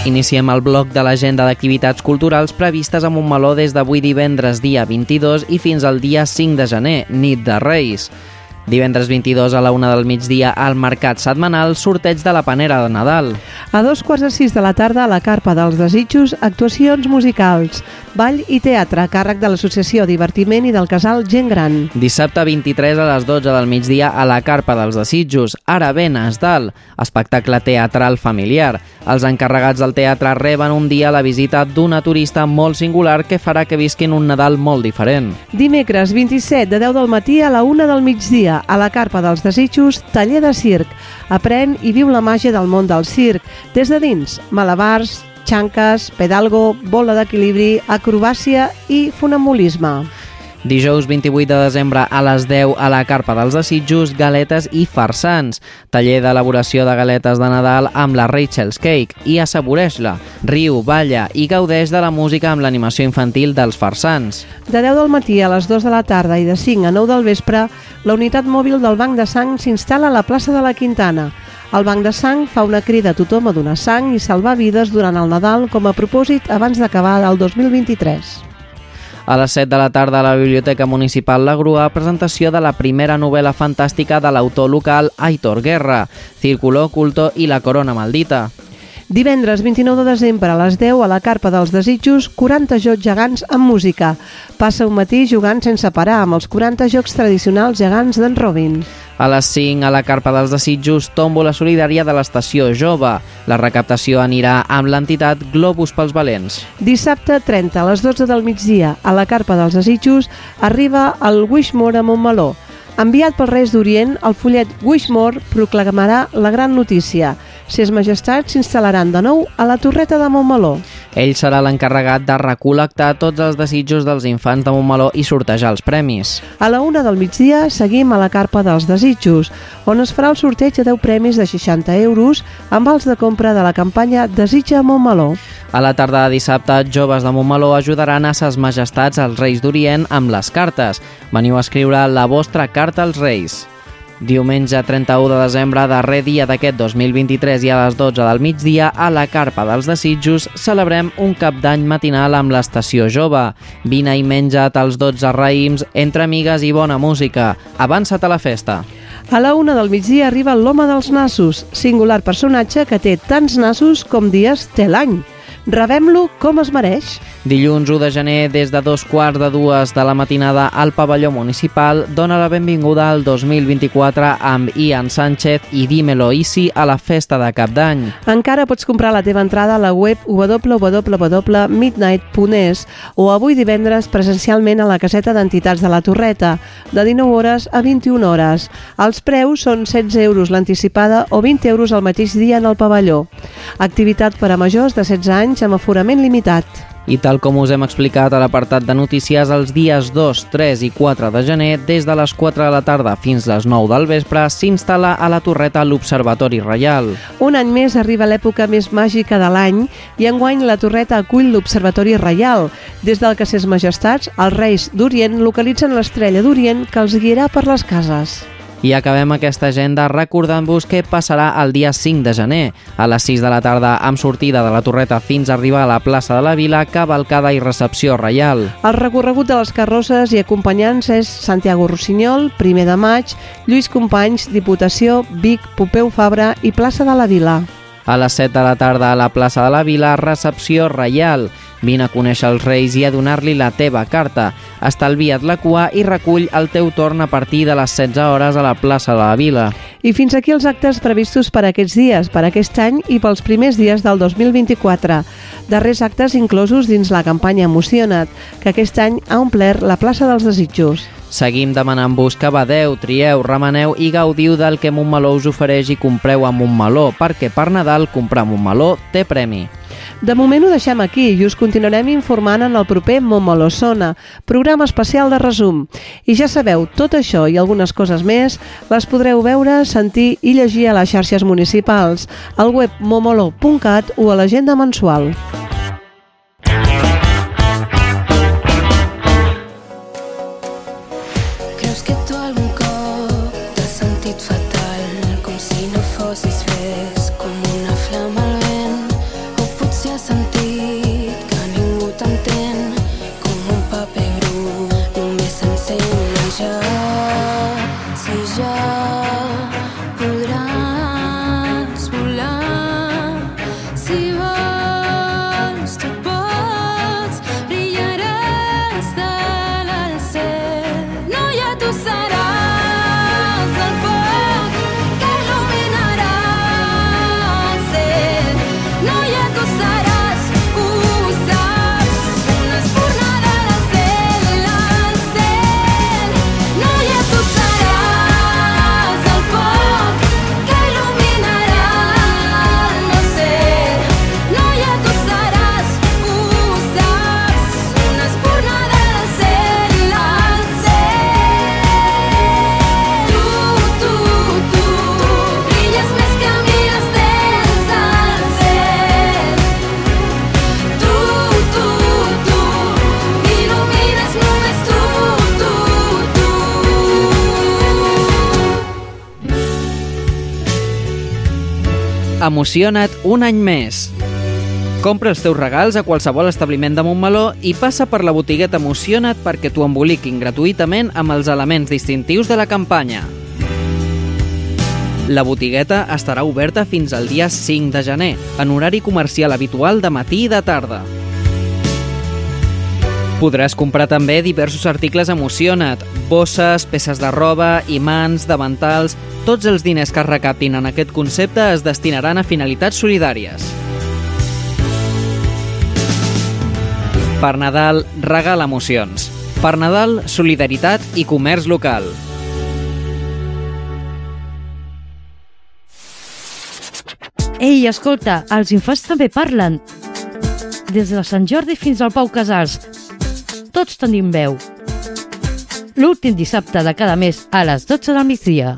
Iniciem el bloc de l'agenda d'activitats culturals previstes a Montmeló des d'avui divendres dia 22 i fins al dia 5 de gener, nit de Reis. Divendres 22 a la una del migdia al Mercat Setmanal, sorteig de la panera de Nadal. A dos quarts de sis de la tarda a la Carpa dels Desitjos, actuacions musicals, ball i teatre a càrrec de l'Associació Divertiment i del Casal Gent Gran. Dissabte 23 a les 12 del migdia a la Carpa dels Desitjos, ara ben Esdal, espectacle teatral familiar. Els encarregats del teatre reben un dia la visita d'una turista molt singular que farà que visquin un Nadal molt diferent. Dimecres 27 de 10 del matí a la una del migdia a la Carpa dels Desitjos, taller de circ. Aprèn i viu la màgia del món del circ. Des de dins, malabars, xanques, pedalgo, bola d'equilibri, acrobàcia i funambulisme. Dijous 28 de desembre a les 10 a la Carpa dels Desitjos, galetes i farsans. Taller d'elaboració de galetes de Nadal amb la Rachel's Cake i assaboreix-la. Riu, balla i gaudeix de la música amb l'animació infantil dels farsans. De 10 del matí a les 2 de la tarda i de 5 a 9 del vespre, la unitat mòbil del Banc de Sang s'instal·la a la plaça de la Quintana. El Banc de Sang fa una crida a tothom a donar sang i salvar vides durant el Nadal com a propòsit abans d'acabar el 2023. A les 7 de la tarda a la Biblioteca Municipal La Grua, presentació de la primera novel·la fantàstica de l'autor local Aitor Guerra, Círculo Oculto i la Corona Maldita. Divendres 29 de desembre a les 10 a la Carpa dels Desitjos, 40 jocs gegants amb música. Passa un matí jugant sense parar amb els 40 jocs tradicionals gegants d'en Robin. A les 5 a la Carpa dels Desitjos, tòmbola solidària de l'estació Jove. La recaptació anirà amb l'entitat Globus pels Valents. Dissabte 30 a les 12 del migdia a la Carpa dels Desitjos arriba el Wishmore a Montmeló. Enviat pels Reis d'Orient, el fullet Wishmore proclamarà la gran notícia. Ses majestats s'instal·laran de nou a la torreta de Montmeló. Ell serà l'encarregat de recol·lectar tots els desitjos dels infants de Montmeló i sortejar els premis. A la una del migdia seguim a la Carpa dels Desitjos, on es farà el sorteig de 10 premis de 60 euros amb els de compra de la campanya Desitja Montmeló. A la tarda de dissabte, joves de Montmeló ajudaran a ses majestats als Reis d'Orient amb les cartes. Veniu a escriure la vostra carta als Reis. Diumenge 31 de desembre, darrer dia d'aquest 2023 i a les 12 del migdia, a la Carpa dels Desitjos, celebrem un cap d'any matinal amb l'Estació Jove. Vine i menja't els 12 raïms, entre amigues i bona música. Avança't a la festa. A la una del migdia arriba l'home dels nassos, singular personatge que té tants nassos com dies té l'any. Rebem-lo com es mereix. Dilluns 1 de gener, des de dos quarts de dues de la matinada al pavelló municipal, dona la benvinguda al 2024 amb Ian Sánchez i Dímelo Easy a la festa de Cap d'Any. Encara pots comprar la teva entrada a la web www.midnight.es o avui divendres presencialment a la caseta d'entitats de la Torreta, de 19 hores a 21 hores. Els preus són 16 euros l'anticipada o 20 euros el mateix dia en el pavelló. Activitat per a majors de 16 anys amb aforament limitat. I tal com us hem explicat a l'apartat de notícies, els dies 2, 3 i 4 de gener, des de les 4 de la tarda fins les 9 del vespre, s'instal·la a la torreta l'Observatori Reial. Un any més arriba l'època més màgica de l'any i enguany la torreta acull l'Observatori Reial, des del que ses majestats, els reis d'Orient, localitzen l'estrella d'Orient que els guiarà per les cases. I acabem aquesta agenda recordant-vos què passarà el dia 5 de gener. A les 6 de la tarda, amb sortida de la Torreta fins a arribar a la plaça de la Vila, cavalcada i recepció reial. El recorregut de les carrosses i acompanyants és Santiago Rossinyol, primer de maig, Lluís Companys, Diputació, Vic, Popeu Fabra i plaça de la Vila. A les 7 de la tarda a la plaça de la Vila, recepció reial. Vine a conèixer els reis i a donar-li la teva carta. Estalvia't la cua i recull el teu torn a partir de les 16 hores a la plaça de la Vila. I fins aquí els actes previstos per aquests dies, per aquest any i pels primers dies del 2024. Darrers actes inclosos dins la campanya Emociona't, que aquest any ha omplert la plaça dels Desitjos. Seguim demanant-vos que badeu, trieu, remeneu i gaudiu del que Montmeló us ofereix i compreu a Montmeló, perquè per Nadal comprar Montmeló té premi. De moment ho deixem aquí i us continuarem informant en el proper Montmeló Sona, programa especial de resum. I ja sabeu, tot això i algunes coses més les podreu veure, sentir i llegir a les xarxes municipals, al web momolo.cat o a l'agenda mensual. Emociona't un any més. Compra els teus regals a qualsevol establiment de Montmeló i passa per la botigueta Emociona't perquè t'ho emboliquin gratuïtament amb els elements distintius de la campanya. La botigueta estarà oberta fins al dia 5 de gener, en horari comercial habitual de matí i de tarda. Podràs comprar també diversos articles Emociona't, bosses, peces de roba, imants, davantals... Tots els diners que es recaptin en aquest concepte es destinaran a finalitats solidàries. Per Nadal, regala emocions. Per Nadal, solidaritat i comerç local. Ei, escolta, els infants també parlen. Des de Sant Jordi fins al Pau Casals. Tots tenim veu. L'últim dissabte de cada mes a les 12 del migdia.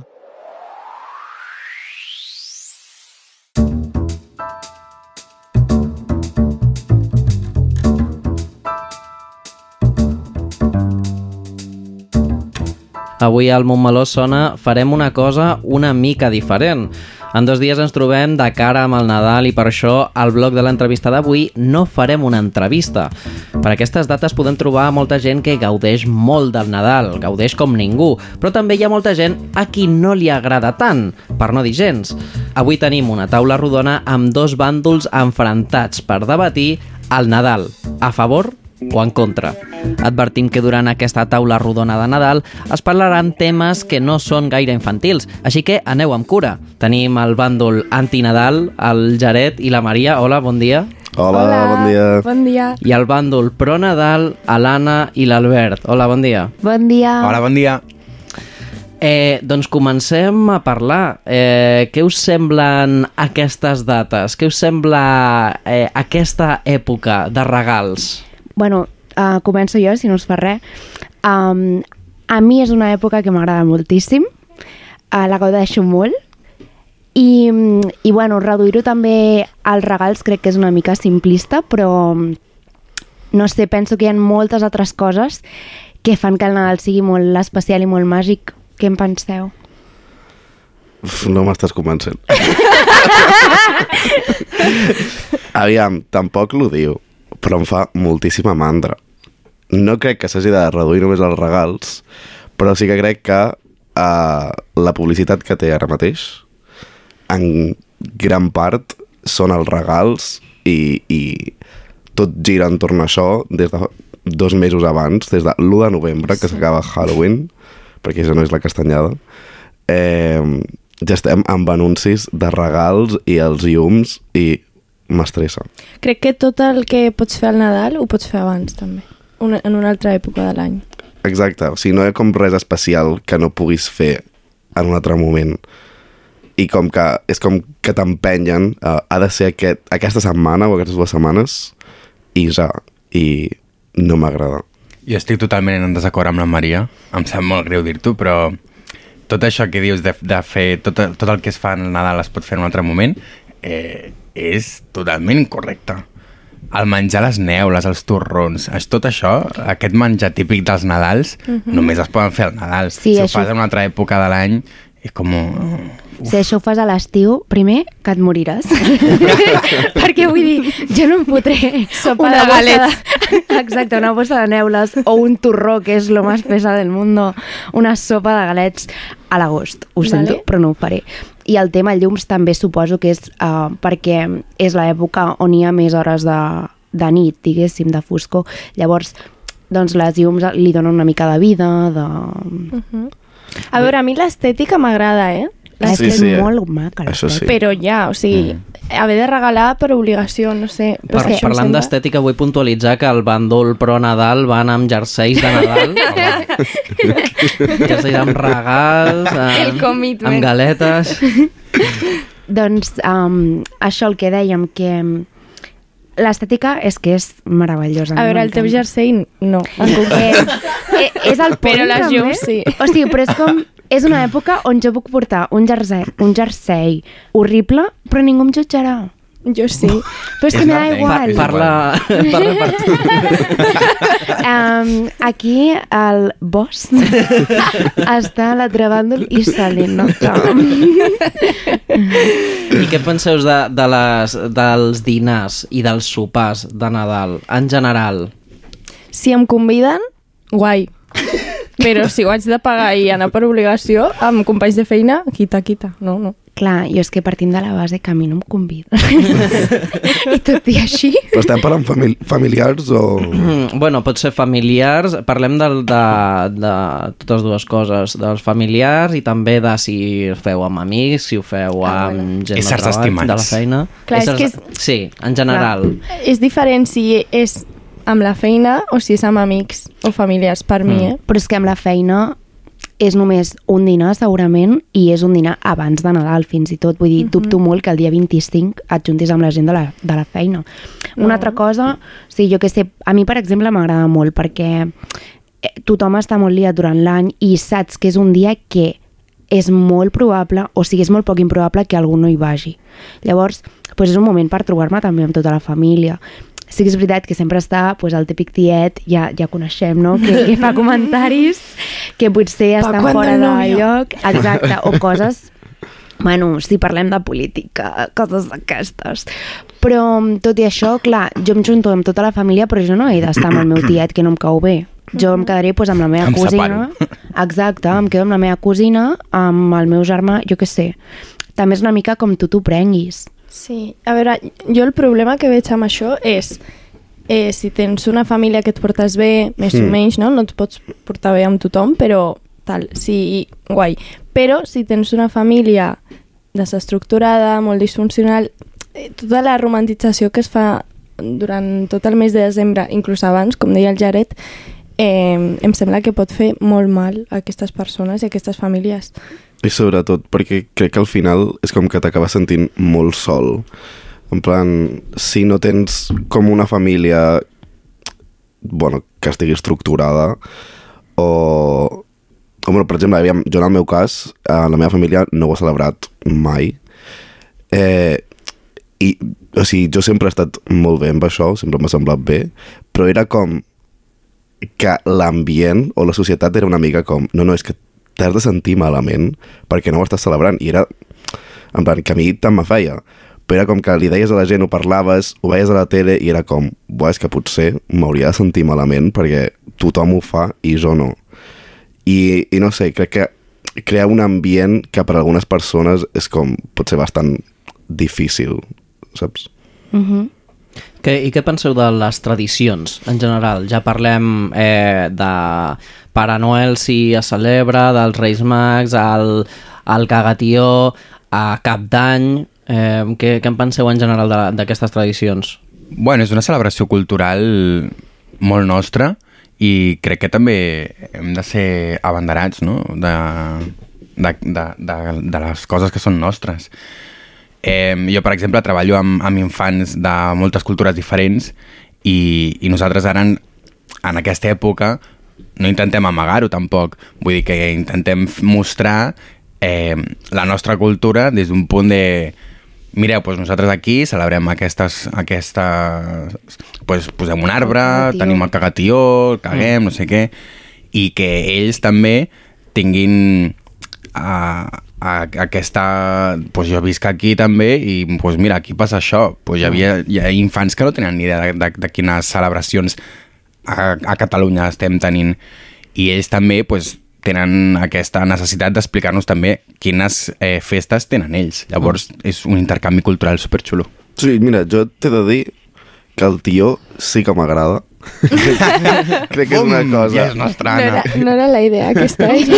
Avui al Montmeló Sona farem una cosa una mica diferent. En dos dies ens trobem de cara amb el Nadal i per això al bloc de l'entrevista d'avui no farem una entrevista. Per aquestes dates podem trobar molta gent que gaudeix molt del Nadal, gaudeix com ningú, però també hi ha molta gent a qui no li agrada tant, per no dir gens. Avui tenim una taula rodona amb dos bàndols enfrontats per debatir el Nadal, a favor o en contra. Advertim que durant aquesta taula rodona de Nadal es parlaran temes que no són gaire infantils, així que aneu amb cura. Tenim el bàndol antinadal, el Jared i la Maria. Hola, bon dia. Hola, Hola, bon dia. Bon dia. I el bàndol pro-Nadal, l'Anna i l'Albert. Hola, bon dia. Bon dia. Hola, bon dia. Eh, doncs comencem a parlar. Eh, què us semblen aquestes dates? Què us sembla eh, aquesta època de regals? Bueno, uh, començo jo, si no us fa res. Um, a mi és una època que m'agrada moltíssim, uh, la gaudeixo molt, i, i bueno, reduir-ho també als regals crec que és una mica simplista, però no sé, penso que hi ha moltes altres coses que fan que el Nadal sigui molt especial i molt màgic. Què en penseu? Uf, no m'estàs convencent. Aviam, tampoc l'ho diu, però em fa moltíssima mandra. No crec que s'hagi de reduir només els regals, però sí que crec que uh, la publicitat que té ara mateix, en gran part, són els regals i, i tot gira entorn a això des de dos mesos abans, des de l'1 de novembre, que s'acaba Halloween, perquè ja no és la castanyada, eh, ja estem amb anuncis de regals i els llums i m'estressa. Crec que tot el que pots fer al Nadal ho pots fer abans també, una, en una altra època de l'any. Exacte, o sigui, no hi ha com res especial que no puguis fer en un altre moment. I com que és com que t'empenyen, uh, ha de ser aquest, aquesta setmana o aquestes dues setmanes i ja, i no m'agrada. Jo estic totalment en desacord amb la Maria, em sap molt greu dir-t'ho, però tot això que dius de, de fer, tot, tot el que es fa en Nadal es pot fer en un altre moment, eh, és totalment incorrecte. El menjar les neules, els torrons, és tot això, aquest menjar típic dels Nadals, uh Mhm. -huh. només es poden fer al Nadal. Sí, si ho això- fas en una altra època de l'any, és com... Si això ho fas a l'estiu, primer que et moriràs. Perquè vull dir, jo no em fotré Sopa una de galets. De... Exacte, una bossa de neules o un torró, que és lo más pesa del mundo, una sopa de galets a l'agost. Ho sento, Vale. però no ho faré. I el tema llums també suposo que és uh, perquè és l'època on hi ha més hores de, de nit, diguéssim, de foscor. Llavors, doncs les llums li donen una mica de vida, de... Uh -huh. A veure, a mi l'estètica m'agrada, eh? És Sí, que és sí, eh? molt maca. Això sí. Però ja, o sigui, mm. haver de regalar per obligació, no sé. Per, que parlant sembla- d'estètica, vull puntualitzar que el bàndol pro-Nadal van amb jerseis de Nadal. jerseis amb regals, El amb, amb galetes... Doncs um, això el que dèiem, que l'estètica és que és meravellosa. A veure, el teu jersei, no. En concret. Eh, és el Però point, les llums, sí. O sigui, però és com... És una època on jo puc portar un jersei, un jersei horrible, però ningú em jutjarà. Jo sí. Però és que És me da la igual. És Parla, parla per tu. Um, aquí el boss està a l'altre bàndol i se li nota. I I què penseu de, de les, dels dinars i dels sopars de Nadal, en general? Si em conviden, guai. Però si ho haig de pagar i anar per obligació, amb companys de feina, quita, quita. No, no. Clar, jo és que partim de la base que a mi no em convida. I tot i així... Però estem parlant famili familiars o... Bueno, pot ser familiars, parlem del, de, de totes dues coses, dels familiars i també de si ho feu amb amics, si ho feu Ah, amb gent Éssers del treball, estimats. de la feina. Clar, és Éssers- que és- Sí, en general. Clar. És diferent si és amb la feina o si és amb amics o familiars, per mi, eh? Però és que amb la feina és només un dinar, segurament, i és un dinar abans de Nadal, fins i tot. Vull dir, dubto molt que el dia 25 et juntis amb la gent de la, de la feina. Una altra cosa, o sigui, jo que sé, a mi, per exemple, m'agrada molt perquè eh, tothom està molt liat durant l'any i saps que és un dia que és molt probable, o sigui, és molt poc improbable que algú no hi vagi. Llavors, doncs és un moment per trobar-me també amb tota la família. Sí que és veritat que sempre està pues, el típic tiet, ja, ja coneixem, no?, que, que fa comentaris que potser Pa estan fora de lloc. Exacte, o coses Bueno, si parlem de política, coses d'aquestes. Però, tot i això, clar, jo em junto amb tota la família, però jo no he d'estar amb el meu tiet, que no em cau bé. Jo em quedaré pues, amb la meva Em cosina. Exacte, em quedo amb la meva cosina, amb el meu germà, jo què sé. També és una mica com tu t'ho prenguis. Sí, a veure, jo el problema que veig amb això és eh, si tens una família que et portes bé, més mm. Hmm. o menys, no? No et pots portar bé amb tothom, però tal, sí, guai. Però si tens una família desestructurada, molt disfuncional, eh, tota la romantització que es fa durant tot el mes de desembre, inclús abans, com deia el Jared, eh, em sembla que pot fer molt mal a aquestes persones i a aquestes famílies. I sobretot perquè crec que al final és com que t'acabes sentint molt sol. En plan, si no tens com una família bueno, que estigui estructurada o... o bueno, per exemple, jo en el meu cas, eh, la meva família no ho ha celebrat mai. Eh, I, o sigui, jo sempre he estat molt bé amb això, sempre m'ha semblat bé, però era com que l'ambient o la societat era una mica com, no, no, és que t'has de sentir malament perquè no ho estàs celebrant. I era, en plan, que a mi tant me feia. Però era com que li deies a la gent, ho parlaves, ho veies a la tele i era com, buah, és que potser m'hauria de sentir malament perquè tothom ho fa i jo no. I, i no sé, crec que crear un ambient que per a algunes persones és com, pot ser bastant difícil, saps? Uh -huh. Que, I què penseu de les tradicions en general? Ja parlem eh, de Pare Noel si es celebra, dels Reis Mags, el, el cagatió, a Cap d'Any... Eh, què, què en penseu en general d'aquestes tradicions? Bueno, és una celebració cultural molt nostra i crec que també hem de ser abanderats no? de, de, de, de, de les coses que són nostres. Eh, jo, per exemple, treballo amb, amb infants de moltes cultures diferents i, i nosaltres ara, en, en aquesta època, no intentem amagar-ho tampoc. Vull dir que intentem mostrar eh, la nostra cultura des d'un punt de... Mireu, doncs nosaltres aquí celebrem aquestes... aquestes pues, posem un arbre, cagatió. tenim el cagatió, el caguem, no sé què, i que ells també tinguin a, a, aquesta... Pues jo visc aquí també i pues mira, aquí passa això. Pues hi, havia, hi ha infants que no tenen ni idea de, de, de quines celebracions a, a Catalunya estem tenint i ells també pues, tenen aquesta necessitat d'explicar-nos també quines eh, festes tenen ells. Llavors és un intercanvi cultural superxulo. Sí, mira, jo t'he de dir que el tió sí que m'agrada. Crec que és una cosa... Ja és nostra, No era, no era la idea aquesta. Eh?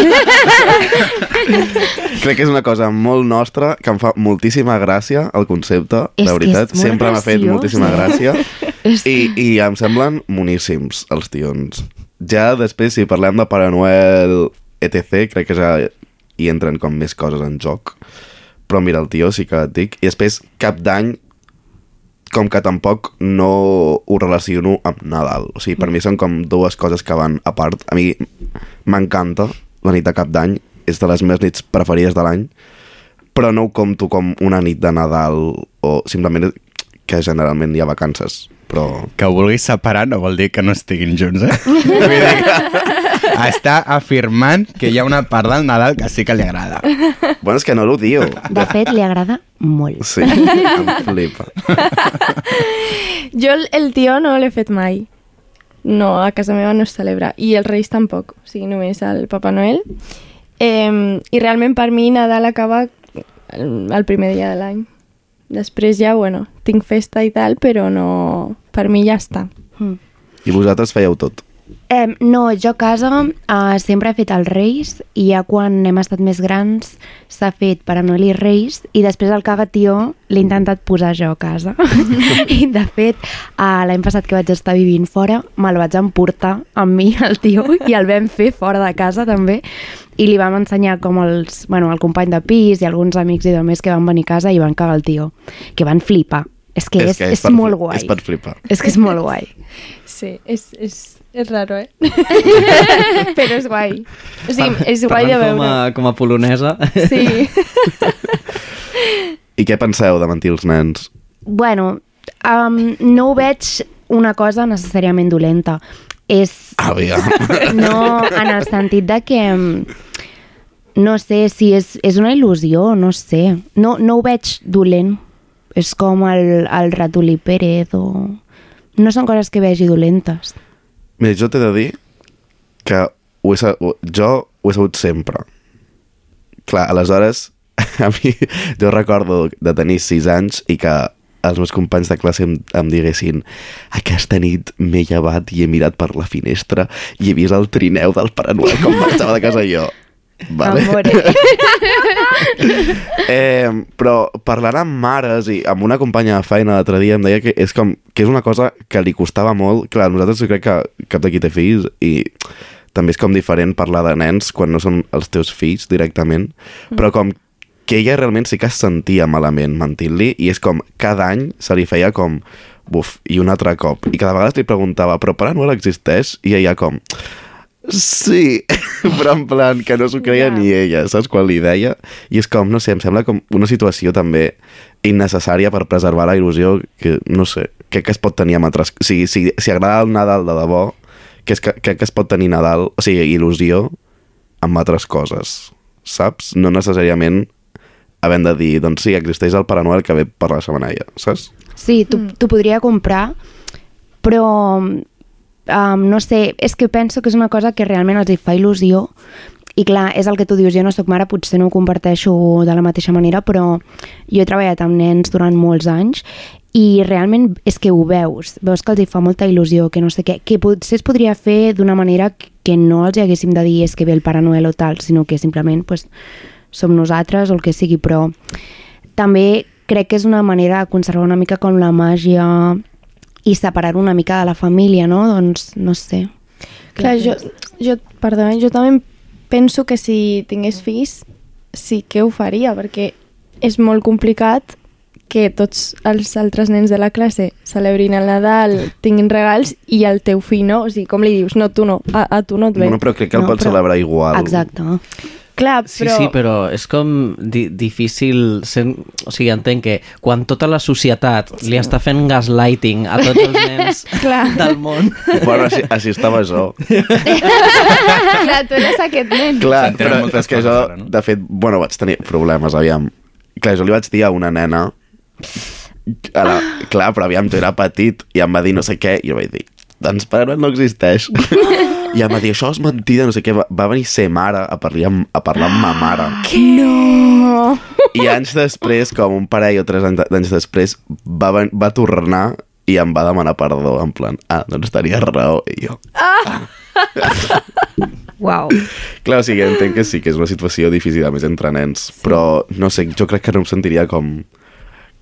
Crec que és una cosa molt nostra, que em fa moltíssima gràcia el concepte, És de veritat. Sempre m'ha fet moltíssima gràcia. I, I em semblen moníssims, els tions. Ja després, si parlem de Pare Noel, etc., crec que ja hi entren com més coses en joc. Però mira, el tio sí que et dic. I després, cap d'any, com que tampoc no ho relaciono amb Nadal. O sigui, per mi són com dues coses que van a part. A mi m'encanta la nit de cap d'any, és de les meves nits preferides de l'any, però no ho compto com una nit de Nadal o simplement que generalment hi ha vacances, però... Que ho vulguis separar no vol dir que no estiguin junts, eh? Vull dir que està afirmant que hi ha una part del Nadal que sí que li agrada. Bueno, és que no l'odio. De fet, li agrada molt. Sí, em flipa. Jo el, el tio no l'he fet mai. No, a casa meva no es celebra. I els Reis tampoc. O sigui, només el Papa Noel. Eh, I realment per mi Nadal acaba el, el primer dia de l'any. Després ja, bueno, tinc festa i tal, però no... Per mi ja està. Mm. I vosaltres fèieu tot. Eh, no, jo a casa eh, sempre he fet els Reis i ja quan hem estat més grans s'ha fet per a Noel i Reis i després el cagatió l'he intentat posar jo a casa. I de fet, eh, l'any passat que vaig estar vivint fora me'l vaig emportar amb mi, el tio, i el vam fer fora de casa també i li vam ensenyar com els, bueno, el company de pis i alguns amics i demés que van venir a casa i van cagar el tio, que van flipar. És que és, és, que és, per- molt guai. És per flipar. És que és molt guai. Sí, és, és, és raro, eh? però és guai. O sigui, és guai de Parlant com veure. a, com a polonesa. Sí. I què penseu de mentir els nens? Bueno, um, no ho veig una cosa necessàriament dolenta. És... Aviam. No, en el sentit de que... No sé si és, és una il·lusió, no sé. No, no ho veig dolent. És com el, el ratolí Pérez o... No són coses que vegi dolentes. Mira, jo t'he de dir que ho he, jo ho he sabut sempre. Clar, aleshores, a mi, jo recordo de tenir 6 anys i que els meus companys de classe em, em diguessin aquesta nit m'he llevat i he mirat per la finestra i he vist el trineu del Pare Noel com marxava de casa jo. Vale? Eh, però parlant amb mares i amb una companya de feina l'altre dia em deia que és, com, que és una cosa que li costava molt. Clar, nosaltres jo crec que cap d'aquí té fills i també és com diferent parlar de nens quan no són els teus fills directament, Mm. però com que ella realment sí que es sentia malament mentint-li i és com cada any se li feia com buf, i un altre cop. I cada vegada li preguntava, però Pare Noel existeix? I ella com, sí, però en plan que no s'ho creia Ja. ni ella, saps? Quan li deia. I és com, no sé, em sembla com una situació també innecessària per preservar la il·lusió que, no sé, crec que es pot tenir amb altres... O sigui, si, si agrada el Nadal de debò, que és que, crec que es pot tenir Nadal, o sigui, il·lusió amb altres coses, saps? No necessàriament havent de dir, doncs sí, existeix el Pare Noel que ve per la setmanella, saps? Sí, t'ho mm. podria comprar, però um, no sé, és que penso que és una cosa que realment els hi fa il·lusió i clar, és el que tu dius, jo no sóc mare, potser no ho comparteixo de la mateixa manera, però jo he treballat amb nens durant molts anys i realment és que ho veus, veus que els hi fa molta il·lusió, que no sé què, que potser es podria fer d'una manera que no els hi haguéssim de dir és que ve el Pare Noel o tal, sinó que simplement pues, som nosaltres o el que sigui, però també crec que és una manera de conservar una mica com la màgia i separar una mica de la família, no? Doncs no sé. Clar, jo, jo, perdona, jo també penso que si tingués fills sí que ho faria, perquè és molt complicat que tots els altres nens de la classe celebrin el Nadal, tinguin regals i el teu fill no, o sigui, com li dius? No, tu no, a, a tu no et ve. Bueno, però crec que el No, pot però- celebrar igual. Exacte. Clar, Sí, però... sí, però és com di difícil... Sent... O sigui, entenc que quan tota la societat li està fent gaslighting a tots els nens Clar. del món... Bueno, així, així estava jo. Clar, tu eres aquest nen. Clar, però és que jo, ara, no? de fet, bueno, vaig tenir problemes, aviam. Clar, jo li vaig dir a una nena, a la, clar, però aviam, jo era petit, i em va dir no sé què, i jo vaig dir, doncs Noel no existeix. I em va dir, això és mentida, no sé què, va, va venir ser mare a parlar amb, a parlar amb ma mare. No! I anys després, com un parell o tres anys d'anys després, va, ven- va tornar i em va demanar perdó, en plan, ah, doncs tenia raó, i jo... Uau. Clar, o sigui, entenc que sí, que és una situació difícil, a més, entre nens, sí. però, no sé, jo crec que no em sentiria com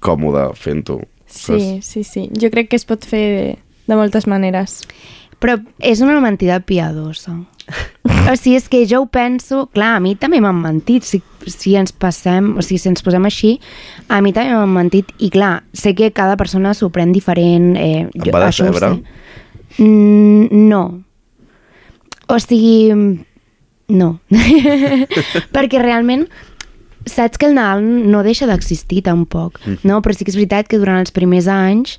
còmode fent-ho. Sí, sí, sí. Jo crec que es pot fer de, de moltes maneres. Però és una mentida piadosa. O sigui, és que jo ho penso... Clar, a mi també m'han mentit. Si, si ens passem, o sigui, si ens posem així, a mi també m'han mentit. I clar, sé que cada persona s'ho pren diferent. Eh, Et va això ho decebre? Mm, no. O sigui, no. Perquè realment saps que el Nadal no deixa d'existir tampoc, Mhm. no? Però sí que és veritat que durant els primers anys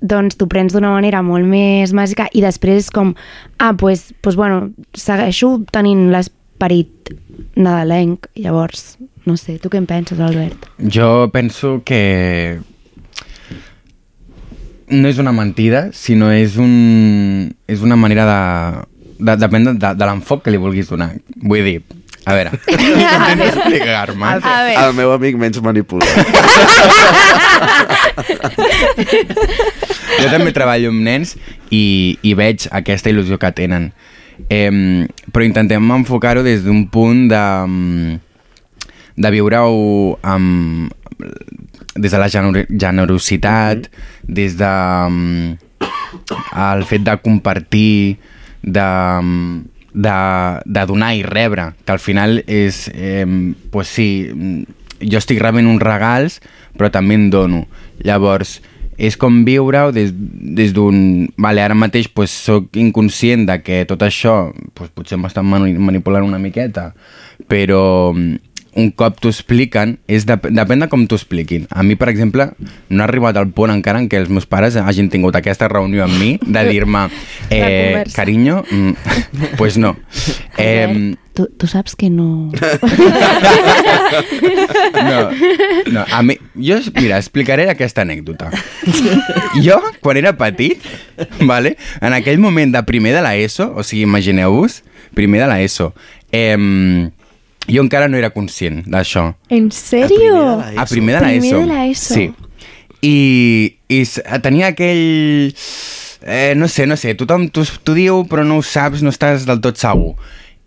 doncs t'ho prens d'una manera molt més màgica i després és com, ah, pues, pues bueno, segueixo tenint l'esperit nadalenc, llavors, no sé, tu què en penses, Albert? Jo penso que no és una mentida, sinó és, un, és una manera de... de depèn de, de, de l'enfoc que li vulguis donar. Vull dir, a veure, intento explicar-me. A veure. El meu amic menys manipulat. Jo també treballo amb nens i, i veig aquesta il·lusió que tenen. Eh, però intentem enfocar-ho des d'un punt de, mm, de viure-ho amb, des de la gener generositat, des de mm, el fet de compartir, de, mm, de, de donar i rebre, que al final és, eh, pues sí, jo estic rebent uns regals, però també en dono. Llavors, és com viure-ho des, des d'un... Vale, ara mateix pues, soc inconscient de que tot això pues, potser m'estan mani- manipulant una miqueta, però un cop t'ho expliquen, és de, depèn de com t'ho expliquin. A mi, per exemple, no ha arribat al punt encara en què els meus pares hagin tingut aquesta reunió amb mi de dir-me eh, carinyo, mm, pues no. Eh, Tu, tu saps que no... no, no, a mi, jo, mira, explicaré aquesta anècdota. Jo, quan era petit, vale, en aquell moment de primer de l'ESO, o sigui, imagineu-vos, primer de l'ESO, eh, jo encara no era conscient d'això. En sèrio? A primer de l'ESO. Primer de l'ESO. Sí. I, i tenia aquell... Eh, no sé, no sé, tothom t'ho diu però no ho saps, no estàs del tot segur.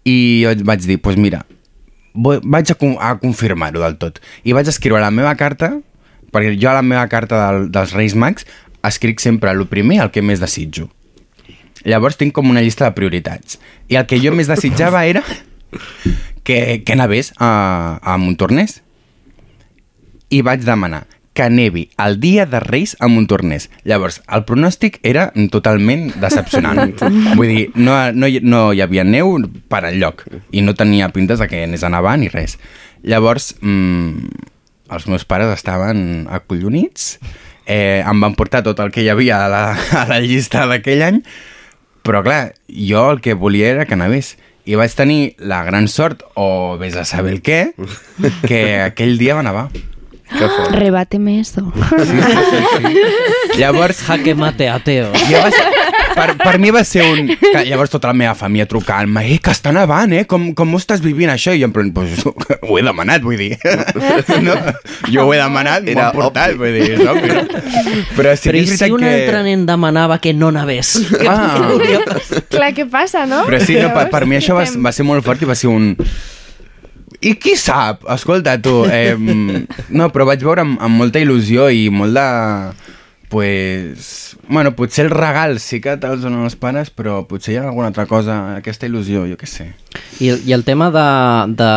I jo vaig dir, doncs pues mira, vaig a, a confirmar-ho del tot. I vaig escriure a la meva carta, perquè jo a la meva carta del, dels Reis Mags escric sempre el primer el que més desitjo. Llavors tinc com una llista de prioritats. I el que jo més desitjava era que, que anés a, a Montornès. I vaig demanar que nevi el dia de Reis a Montornès. Llavors, el pronòstic era totalment decepcionant. Vull dir, no, no, no hi havia neu per enlloc i no tenia pintes de que anés a nevar ni res. Llavors, mmm, els meus pares estaven acollonits, eh, em van portar tot el que hi havia a la, a la llista d'aquell any, però clar, jo el que volia era que nevés. I vaig tenir la gran sort, o vés a saber el què, que aquell dia va nevar. Que fort. Rebáteme eso. Llavors... Jaque mate ateo. Jo va ser, per, per mi va ser un... Que llavors tota la meva família trucant-me eh, que està nevant, eh? Com, com ho estàs vivint això? I jo en plan, pues, ho he demanat, vull dir. No? Jo ho he demanat, m'ho Era han portat, obvi. vull dir, és obvi. no? Però sí Però que i és si un que... altre nen demanava que no nevés? Que Ah. Clar, què passa, no? Però sí, no, per, per mi això va, va ser molt fort i va ser un... I qui sap? Escolta, tu... Eh, no, però vaig veure amb, amb molta il·lusió i molt de... Pues... Bueno, potser el regal sí que te'ls donen els pares, però potser hi ha alguna altra cosa, aquesta il·lusió, jo què sé. I, I el tema de, de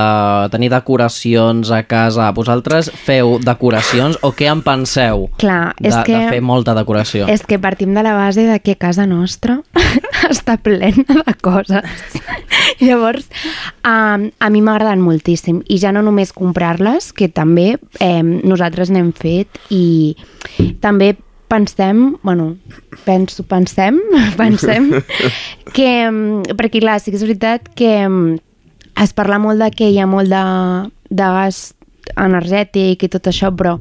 tenir decoracions a casa, vosaltres feu decoracions o què en penseu Clar, de, és que... de fer molta decoració? És que partim de la base de que casa nostra està plena de coses. Llavors, um, a mi m'agraden moltíssim i ja no només comprar-les, que també eh, nosaltres n'hem fet i també pensem, bueno, penso, pensem, pensem que, em, perquè clar, sí que és veritat que em, es parla molt de que hi ha molt de, de gas energètic i tot això, però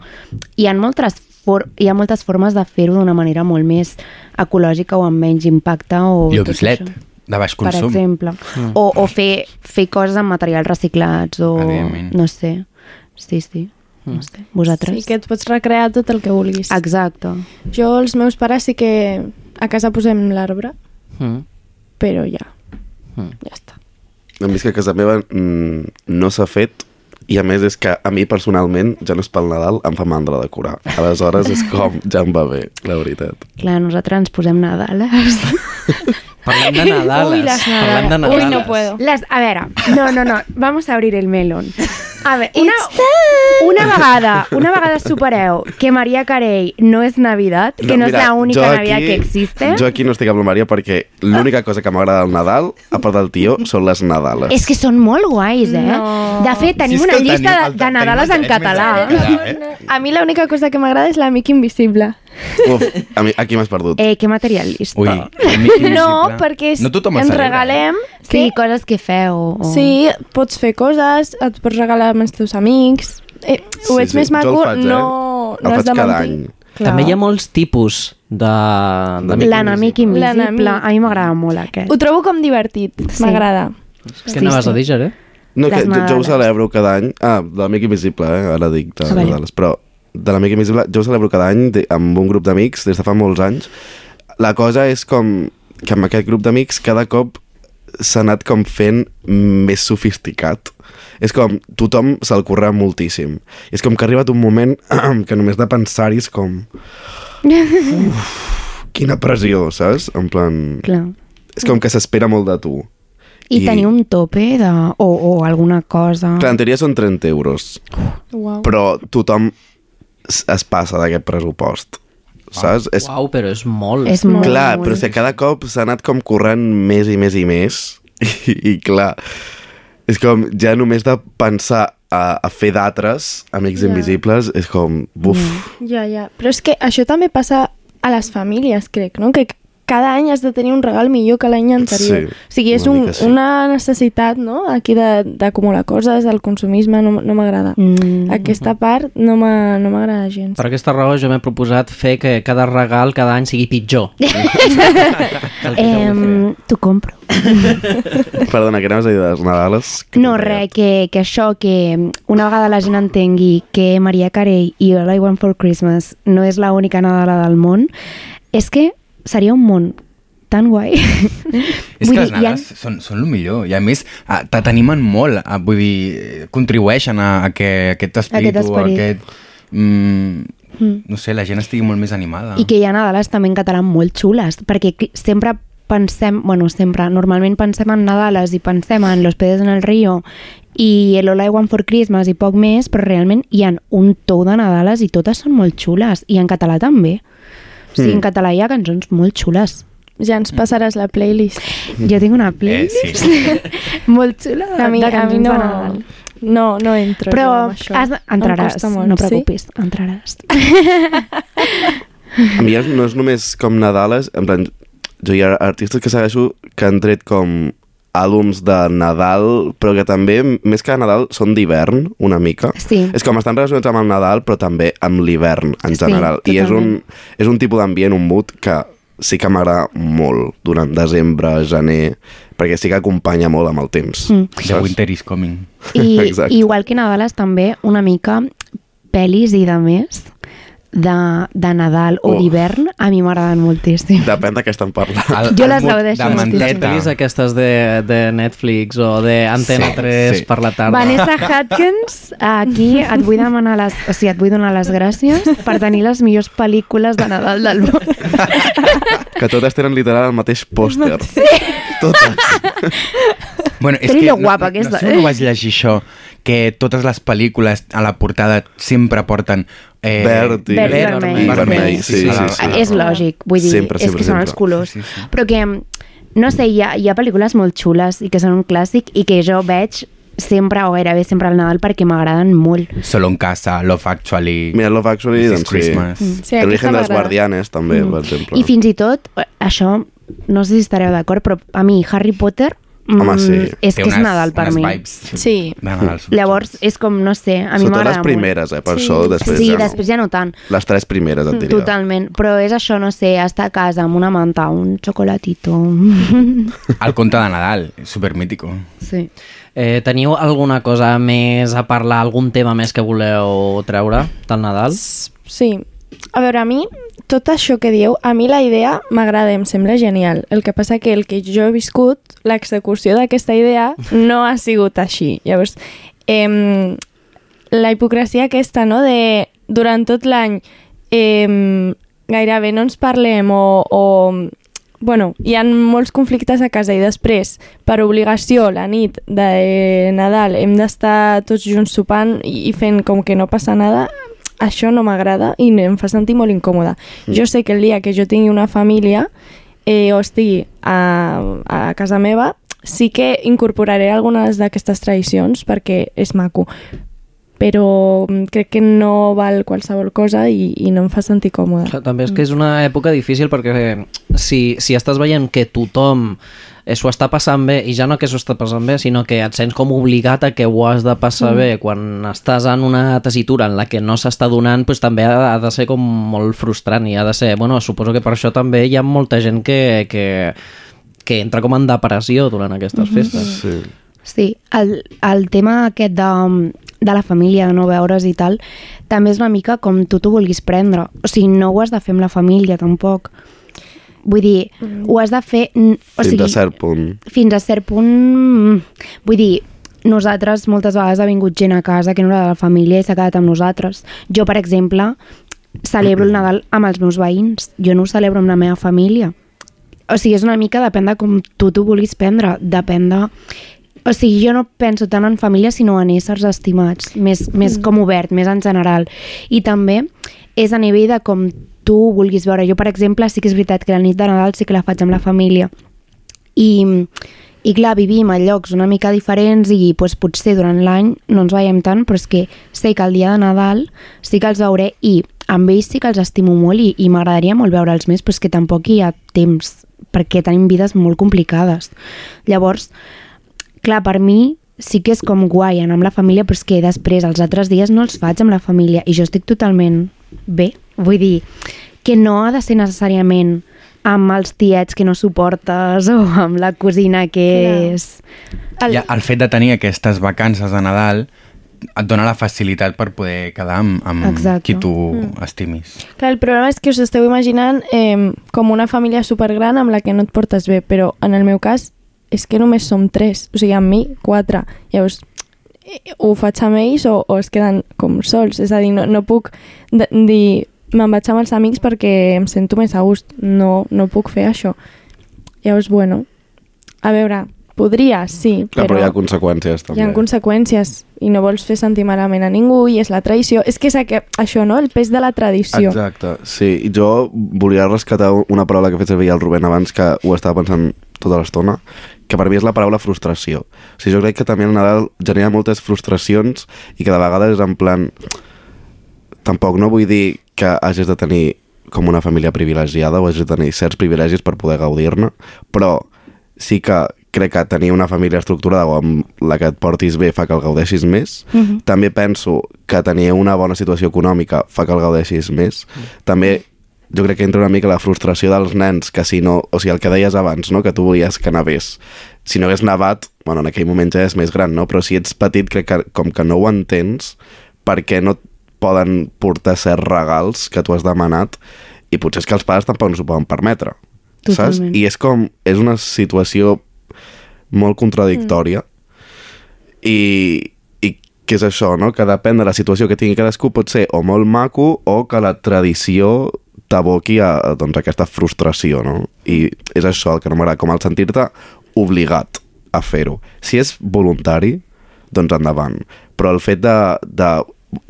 hi ha moltes, for hi ha moltes formes de fer-ho d'una manera molt més ecològica o amb menys impacte o LED, això. de baix Per consum. exemple. Mm. O, o fer, fer coses amb materials reciclats o... No sé. Sí, sí. No sé. Vosaltres? Sí, que et pots recrear tot el que vulguis. Exacte. Jo, els meus pares sí que a casa posem l'arbre, Mm. però ja. Mm. Ja està. Hem vist que a casa meva mm, no s'ha fet i a més és que a mi personalment, ja no és pel Nadal, em fa mandra decorar. Aleshores és com, ja em va bé, la veritat. Clar, nosaltres ens posem Nadales. Parlem de Nadales. Uy, las Parlem de Nadales. Nadales. Uy, no puedo. Les, a veure, no, no, no, vamos a abrir el melón. A veure, una, una vegada, una vegada supereu que Maria Carey no és Navidad, que no, és la única jo Navidad que existe. Jo aquí no estic amb la Maria perquè l'única cosa que m'agrada del Nadal, a part del tio, són les Nadales. És que són molt guais, eh? No. De fet, tenim Si és una llista tenim- de, de Nadales en català. eh? A mi l'única cosa que m'agrada és l'amic invisible. Uf, a mi, aquí m'has perdut. Eh, que materialista. Ui, No, perquè és, No ens regalem... Sí, coses que feu. O... Sí, pots fer coses, et pots regalar amb els teus amics... Eh, ho Sí, veig sí, més jo el maco, faig, eh? no, El no has faig de cada mentir. any. També hi ha molts tipus de... d'amic L'enemic invisible. A mi m'agrada molt aquest. Ho trobo com divertit, m'agrada. Què anaves a dir, Geré? No, que jo, jo ho celebro cada any. Ah, de l'Amic Invisible, eh? ara dic de. Però de l'Amic Invisible jo ho celebro cada any de, amb un grup d'amics des de fa molts anys. La cosa és com que amb aquest grup d'amics cada cop s'ha anat com fent més sofisticat. És com, tothom se'l curra moltíssim. És com que ha arribat un moment que només de pensar-hi és com... Quina pressió, saps? En plan... Clar. És com que s'espera molt de tu. I, I teniu un tope de... O, o alguna cosa... Clar, en teoria són 30 euros. Uau. però tothom es passa d'aquest pressupost saps? és... Uau, però és molt. És molt, clar, molt. però que cada cop s'ha anat com corrent més i més i més i, i clar és com ja només de pensar a, a fer d'altres amics Ja. invisibles és com, buf Ja, ja. Però és que això també passa a les famílies, crec, no? Que cada any has de tenir un regal millor que l'any anterior. Sí, o sigui, és una un, sí. una necessitat, no?, aquí de- d'acumular coses, el consumisme no, no m'agrada. Mm. Aquesta part no m'ha- no m'agrada gens. Per aquesta raó jo m'he proposat fer que cada regal cada any sigui pitjor. Eh, T'ho compro. perdona, que anaves a dir de les Nadales No, res, que, que això, que una vegada la gent entengui que Maria Carey i All I Want for Christmas no és l'única Nadala del món, és que seria un món tan guai. És que les Nadales són, són el millor i a més ah, t'animen molt, ah, vull dir, contribueixen a, a que aquest espíritu, Aquest esperit. a aquest... Mm, Mm. no sé, la gent estigui molt més animada. I que hi ha Nadales també en català molt xules, perquè sempre pensem, bueno, sempre, normalment pensem en Nadales i pensem en Los Pedes en el Río i el All I Want for Christmas i poc més, però realment hi ha un tou de Nadales i totes són molt xules, i en català també. O sigui, Mm. en català hi ha cançons molt xules. Ja ens passaràs la playlist. Jo tinc una playlist sí. molt xula A mi, de a mi cançons no, de Nadal. no, no entro Però això. has, entraràs, molt, no sí? preocupis, entraràs. A mi no és només com Nadales, en plan, jo hi ha artistes que segueixo que han tret com àlbums de Nadal, però que també, més que Nadal, són d'hivern, una mica. Sí. És com estan relacionats amb el Nadal, però també amb l'hivern, en Sí, general. I és un, totalment. és un tipus d'ambient, un mood, que sí que m'agrada molt durant desembre, gener, perquè sí que acompanya molt amb el temps. Mm. The winter is coming. I igual que Nadales també una mica pel·lis i de més de, de Nadal o Oh. d'hivern a mi m'agraden moltíssim. Depèn de què estan parlant. El, Jo les gaudeixo de moltíssim. Les manteta. pel·lis aquestes de, de Netflix o de Antena Sí, 3 sí. per la tarda. Vanessa Hudgens, aquí et vull demanar les, o sigui, et vull donar les gràcies per tenir les millors pel·lícules de Nadal del món. Que totes tenen literal el mateix pòster. Sí. Totes. Bueno, és Teni que lo guapa no, que és, no sé eh? on ho vaig llegir això, que totes les pel·lícules a la portada sempre porten... Eh, Verd i- Verd i vermell. i vermell, sí, sí, sí. És lògic, vull dir, Sempre, és sempre, que són sempre. els colors. Sí, sí. Però que, no sé, hi ha, hi ha pel·lícules molt xules i que són un clàssic i que jo veig sempre o gairebé sempre al Nadal perquè m'agraden molt. Solo en casa, Love Actually... Mira, Love Actually, doncs sí. Christmas. Mm. Sí, El origen dels guardianes, també, Mm. per exemple. I fins i tot, eh, això, no sé si estareu d'acord, però a mi Harry Potter Home, sí. és Té que és unes- Nadal per mi. vibes Sí. Nadal. Llavors, és com, no sé, a mi m'agrada les primeres, eh? Per Sí. això després Sí, ja no. després ja no tant. Les tres primeres, et diria. Totalment, però és això, no sé, estar a casa amb una manta, un xocolatito... El conte de Nadal, supermítico. sí. Eh, teniu alguna cosa més a parlar, algun tema més que voleu treure del Nadal? Sí. A veure, a mi, tot això que dieu, a mi la idea m'agrada, em sembla genial. El que passa que el que jo he viscut, l'execució d'aquesta idea no ha sigut així. Llavors, eh, la hipocresia aquesta, no?, de durant tot l'any eh, gairebé no ens parlem o, o bueno, hi ha molts conflictes a casa i després, per obligació, la nit de Nadal hem d'estar tots junts sopant i, fent com que no passa nada, això no m'agrada i em fa sentir molt incòmoda. Mm. Jo sé que el dia que jo tingui una família eh, o estigui a, a casa meva, sí que incorporaré algunes d'aquestes tradicions perquè és maco però mm, crec que no val qualsevol cosa i, i no em fa sentir còmoda. Clar, També és que és una època difícil perquè si, si estàs veient que tothom eh, s'ho està passant bé, i ja no que s'ho està passant bé, sinó que et sents com obligat a que ho has de passar Mm. bé quan estàs en una tessitura en la que no s'està donant, doncs també ha, ha de ser com molt frustrant i ha de ser... Bueno, suposo que per això també hi ha molta gent que, que, que entra com en depressió durant aquestes Mhm. festes. Sí. Sí, el, el tema aquest de, de la família, de no veure's i tal, també és una mica com tu t'ho vulguis prendre. O sigui, no ho has de fer amb la família, tampoc. Vull dir, ho has de fer... O Fins sigui, a cert punt. fins a cert punt... mm, Vull dir, nosaltres moltes vegades ha vingut gent a casa que no era de la família i s'ha quedat amb nosaltres. Jo, per exemple, celebro el Nadal amb els meus veïns. Jo no ho celebro amb la meva família. O sigui, és una mica, depèn de com tu t'ho vulguis prendre. Depèn de... O sigui, jo no penso tant en família, sinó en éssers estimats, més, més Mm. com obert, més en general. I també és a nivell de com tu vulguis veure. Jo, per exemple, sí que és veritat que la nit de Nadal sí que la faig amb la família. I, i clar, vivim a llocs una mica diferents i pues, potser durant l'any no ens veiem tant, però és que sé que el dia de Nadal sí que els veuré i amb ells sí que els estimo molt i, i m'agradaria molt veure'ls més, però és que tampoc hi ha temps perquè tenim vides molt complicades. Llavors, clar, per mi sí que és com guai anar amb la família, però és que després els altres dies no els faig amb la família i jo estic totalment bé. Vull dir, que no ha de ser necessàriament amb els tiets que no suportes o amb la cosina que Clar. és... El... Ja, el fet de tenir aquestes vacances de Nadal et dona la facilitat per poder quedar amb, amb Exacte. qui tu Mm. estimis. Clar, el problema és que us esteu imaginant eh, com una família supergran amb la que no et portes bé, però en el meu cas és que només som tres, o sigui, amb mi, quatre. Llavors, eh, ho faig amb ells o, o es queden com sols, és a dir, no, no puc dir me'n vaig amb els amics perquè em sento més a gust, no, no puc fer això. Llavors, bueno, a veure, podria, sí, Clar, però, però hi ha conseqüències, també. hi ha conseqüències i no vols fer sentir malament a ningú i és la tradició. És que és això, no? El pes de la tradició. Exacte, sí. I jo volia rescatar una paraula que ha fet servir el Rubén abans, que ho estava pensant tota l'estona, que per mi és la paraula frustració. O sigui, jo crec que també el Nadal genera moltes frustracions i que de vegades és en plan... Tampoc no vull dir que hagis de tenir com una família privilegiada o hagis de tenir certs privilegis per poder gaudir-ne, però sí que crec que tenir una família estructurada o amb la que et portis bé fa que el gaudeixis més. Mhm. També penso que tenir una bona situació econòmica fa que el gaudeixis més. També jo crec que entra una mica la frustració dels nens que si no, o sigui, el que deies abans, no? que tu volies que nevés. Si no hagués nevat, bueno, en aquell moment ja és més gran, no? però si ets petit crec que com que no ho entens, perquè no poden portar certs regals que tu has demanat i potser és que els pares tampoc no s'ho poden permetre. Saps? Totalment. I és com, és una situació molt contradictòria i, i què és això, no? Que depèn de la situació que tingui cadascú pot ser o molt maco o que la tradició t'aboqui a, doncs, aquesta frustració, no? I és això el que no m'agrada, com el sentir-te obligat a fer-ho. Si és voluntari, doncs endavant. Però el fet de, de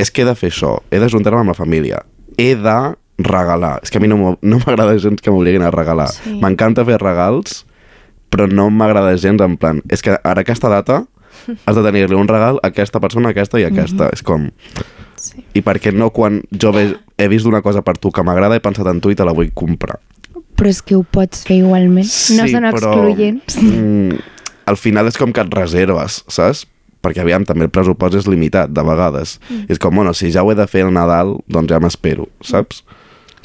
és que he de fer això, he d'ajuntar-me amb la família, he de regalar. És que a mi no m'ho- no m'agrada gens que m'obliguin a regalar. Sí. M'encanta fer regals, però no m'agrada gens en plan, és que ara aquesta data has de tenir-li un regal a aquesta persona, a aquesta i a aquesta. Mhm. És com... Sí. I per què no quan jo ve, he vist una cosa per tu que m'agrada, he pensat en tu i te la vull comprar. Però és que ho pots fer igualment. no són excloents. Mm, al final és com que et reserves, saps? Perquè aviam, també el pressupost és limitat, de vegades. Mm. Mm. És com, bueno, si ja ho he de fer el Nadal, doncs ja m'espero, saps?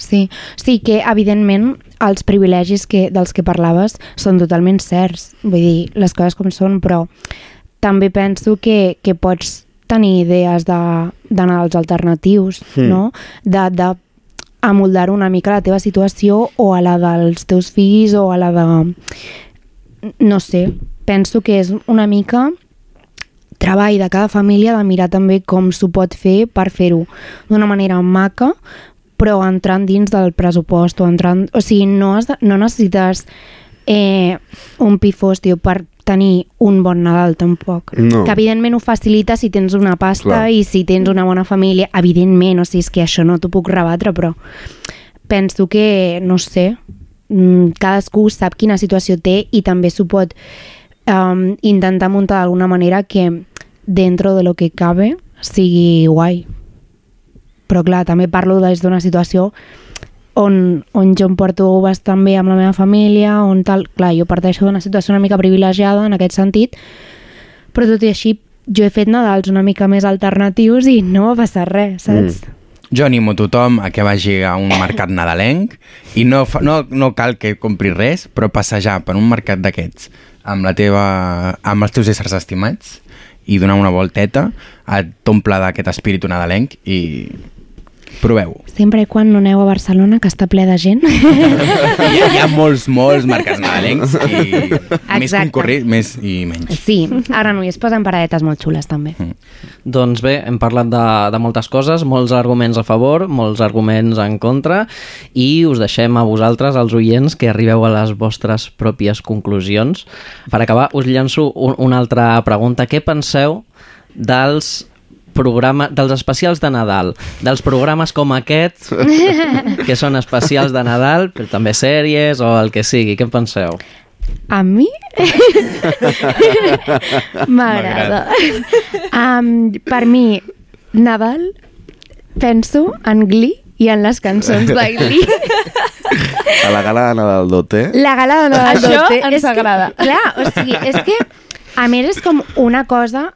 Sí, sí que evidentment els privilegis que, dels que parlaves són totalment certs, vull dir, les coses com són, però també penso que, que pots tenir idees de, d'anar als alternatius, Mm. no? De, de amoldar una mica la teva situació o a la dels teus fills o a la de... No sé, penso que és una mica treball de cada família de mirar també com s'ho pot fer per fer-ho d'una manera maca però entrant dins del pressupost o entrant... O sigui, no, has de, no necessites eh, un pifòstiu per tenir un bon Nadal, tampoc. No. Que evidentment ho facilita si tens una pasta Clar. i si tens una bona família, evidentment, o sigui, és que això no t'ho puc rebatre, però penso que, no sé, mm, cadascú sap quina situació té i també s'ho pot um, intentar muntar d'alguna manera que dentro de lo que cabe sigui guai. Però clar, també parlo des d'una situació on, on jo em porto bastant bé amb la meva família, on tal... Clar, jo parteixo d'una situació una mica privilegiada en aquest sentit, però tot i així jo he fet Nadals una mica més alternatius i no va passar res, saps? Mm. Jo animo tothom a que vagi a un mercat nadalenc i no, fa, no, no cal que compri res, però passejar per un mercat d'aquests amb, la teva, amb els teus éssers estimats i donar una volteta et t'omple d'aquest espíritu nadalenc i proveu. Sempre i quan no aneu a Barcelona, que està ple de gent. Hi ha, hi ha molts, molts mercats nadalencs i més concorrit, més i menys. Sí, ara no, i es posen paradetes molt xules també. Doncs bé, hem parlat de, de moltes coses, molts arguments a favor, molts arguments en contra, i us deixem a vosaltres, els oients, que arribeu a les vostres pròpies conclusions. Per acabar, us llanço un, una altra pregunta. Què penseu dels programa, dels especials de Nadal, dels programes com aquest, que són especials de Nadal, però també sèries o el que sigui. Què en penseu? A mi m'agrada. Um, per mi, Nadal, penso en Glee i en les cançons de Glee. A la gala de Nadal d'OT. La gala de Nadal Això d'OT ens és que- agrada. Clar, o sigui, és que a més és com una cosa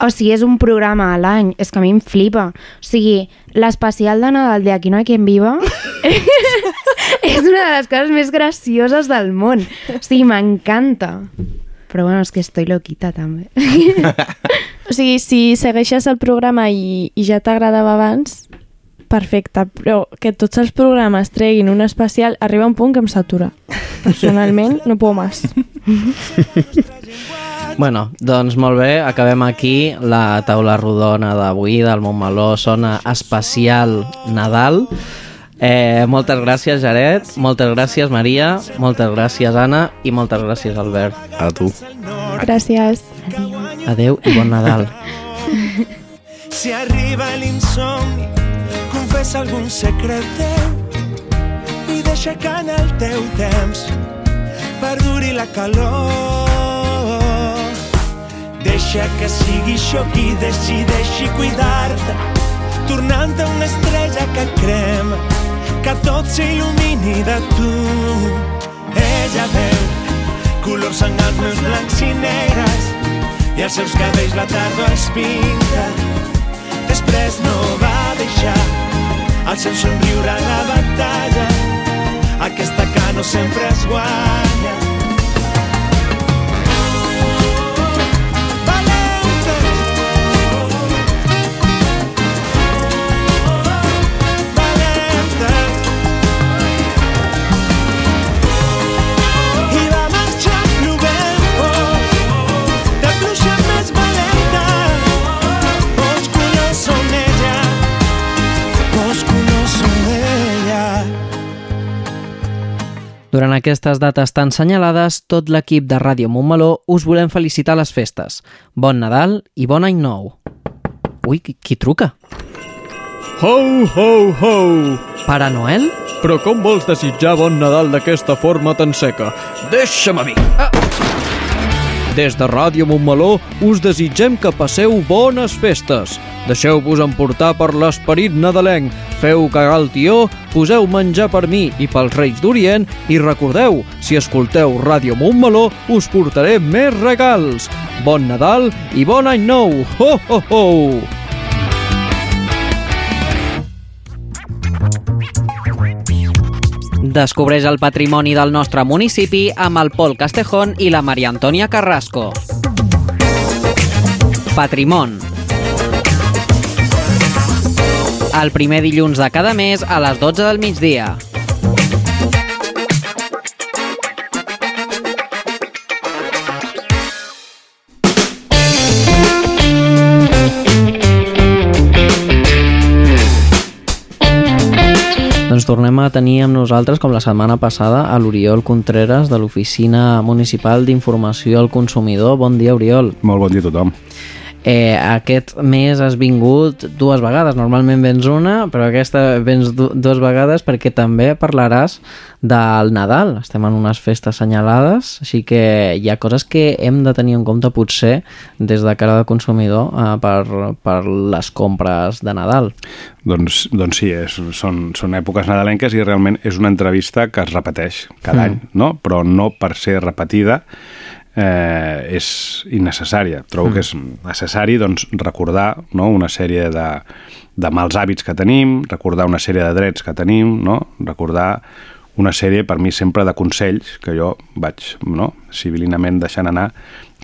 o sigui, és un programa a l'any, és que a mi em flipa. O sigui, l'especial de Nadal de Aquí no hay quien viva és una de les coses més gracioses del món. O sigui, m'encanta. Però bueno, és que estoy loquita també. O sigui, si segueixes el programa i, i ja t'agradava abans, perfecte, però que tots els programes treguin un especial, arriba un punt que em satura. Personalment, no puc més. Bueno, doncs molt bé, acabem aquí la taula rodona d'avui del Montmeló sona especial Nadal. Eh, moltes gràcies, Jaret, moltes gràcies, Maria, moltes gràcies, Anna, i moltes gràcies, Albert. A tu. Gràcies. Adeu i bon Nadal. Si arriba l'insomni, confessa algun secret teu i deixa que en el teu temps perduri la calor. Deixa que sigui això qui decideixi cuidar-te, tornant-te una estrella que crema, que tot s'il·lumini de tu. Ella veu colors en els meus blancs i negres i els seus cabells la tardor els pinta. Després no va sempre es guanya. Aquestes dates tan senyalades, tot l'equip de Ràdio Montmeló us volem felicitar les festes. Bon Nadal i bon any nou. Ui, qui, qui truca? Ho, ho, ho! Pare Noel? Però com vols desitjar bon Nadal d'aquesta forma tan seca? Deixa'm a mi! Ah. Des de Ràdio Montmeló us desitgem que passeu bones festes. Deixeu-vos emportar per l'esperit nadalenc, feu cagar el tió, poseu menjar per mi i pels Reis d'Orient i recordeu, si escolteu Ràdio Montmeló us portaré més regals. Bon Nadal i bon any nou! Ho, ho, ho! Descobreix el patrimoni del nostre municipi amb el Pol Castejón i la Maria Antònia Carrasco. Patrimon. El primer dilluns de cada mes a les 12 del migdia. Doncs tornem a tenir amb nosaltres, com la setmana passada, a l'Oriol Contreras de l'Oficina Municipal d'Informació al Consumidor. Bon dia, Oriol. Molt bon dia a tothom. Eh, aquest mes has vingut dues vegades, normalment vens una, però aquesta vens du dues vegades perquè també parlaràs del Nadal. Estem en unes festes assenyalades, així que hi ha coses que hem de tenir en compte potser des de cara de consumidor eh, per, per les compres de Nadal. Doncs, doncs sí, és, són, són èpoques nadalenques i realment és una entrevista que es repeteix cada Mm. any, no? però no per ser repetida eh, és innecessària. Trobo Mm. que és necessari doncs, recordar no? una sèrie de, de mals hàbits que tenim, recordar una sèrie de drets que tenim, no? recordar una sèrie, per mi, sempre de consells que jo vaig no? civilinament deixant anar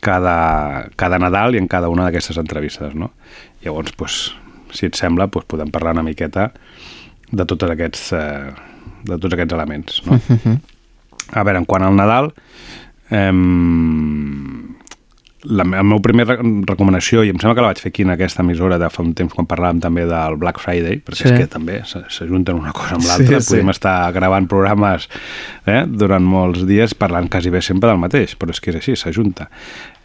cada, cada Nadal i en cada una d'aquestes entrevistes. No? Llavors, doncs, si et sembla, doncs, podem parlar una miqueta de tots aquests, eh, de tots aquests elements. No? A veure, en quant al Nadal, la, la meva primera re- recomanació, i em sembla que la vaig fer aquí en aquesta emissora de fa un temps quan parlàvem també del Black Friday, perquè Sí. és que també s'ajunten una cosa amb l'altra, Sí, sí. podem estar gravant programes eh, durant molts dies parlant quasi bé sempre del mateix, però és que és així, s'ajunta.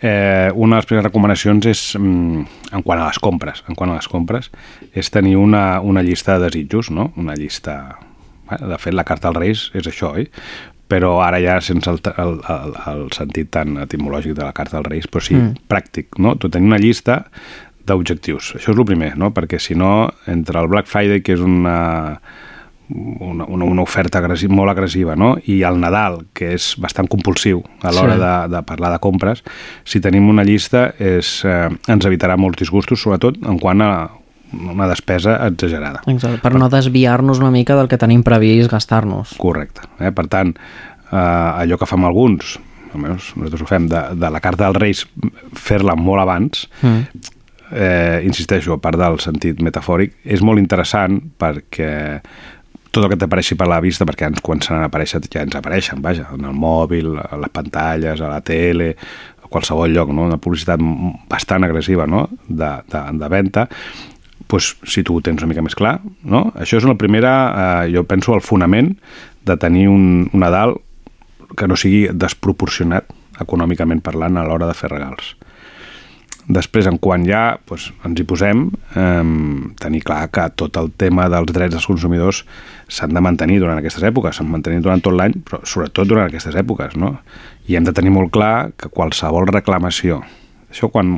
Eh, una de les primeres recomanacions és, mm, en quant a les compres, en quant a les compres, és tenir una, una llista de desitjos, no? una llista... Bueno, de fet, la carta als Reis és això, oi? Però ara ja sense el, el, el, el sentit tan etimològic de la carta als Reis, però sí Mm. pràctic, no? Tu tenir una llista d'objectius. Això és el primer, no? Perquè si no, entre el Black Friday, que és una, una, una, una oferta agressiva, molt agressiva, no? i el Nadal, que és bastant compulsiu a l'hora Sí. de, de parlar de compres, si tenim una llista és, eh, ens evitarà molts disgustos, sobretot en quant a una despesa exagerada. Exacte, per no desviar-nos una mica del que tenim previst gastar-nos. Correcte. Eh? Per tant, eh, allò que fem alguns, almenys nosaltres ho fem, de, de la carta dels Reis, fer-la molt abans, Mm. eh, insisteixo, a part del sentit metafòric, és molt interessant perquè tot el que t'apareixi per la vista, perquè ens, quan se n'han apareixen, ja ens apareixen, vaja, en el mòbil, a les pantalles, a la tele, a qualsevol lloc, no? una publicitat bastant agressiva no? de, de, de venda, pues, si tu ho tens una mica més clar, no? això és la primera, eh, jo penso, el fonament de tenir un, un Nadal que no sigui desproporcionat econòmicament parlant a l'hora de fer regals. Després, en quan ja doncs, ens hi posem, eh, tenir clar que tot el tema dels drets dels consumidors s'han de mantenir durant aquestes èpoques, s'han mantenir durant tot l'any, però sobretot durant aquestes èpoques, no? I hem de tenir molt clar que qualsevol reclamació, això quan...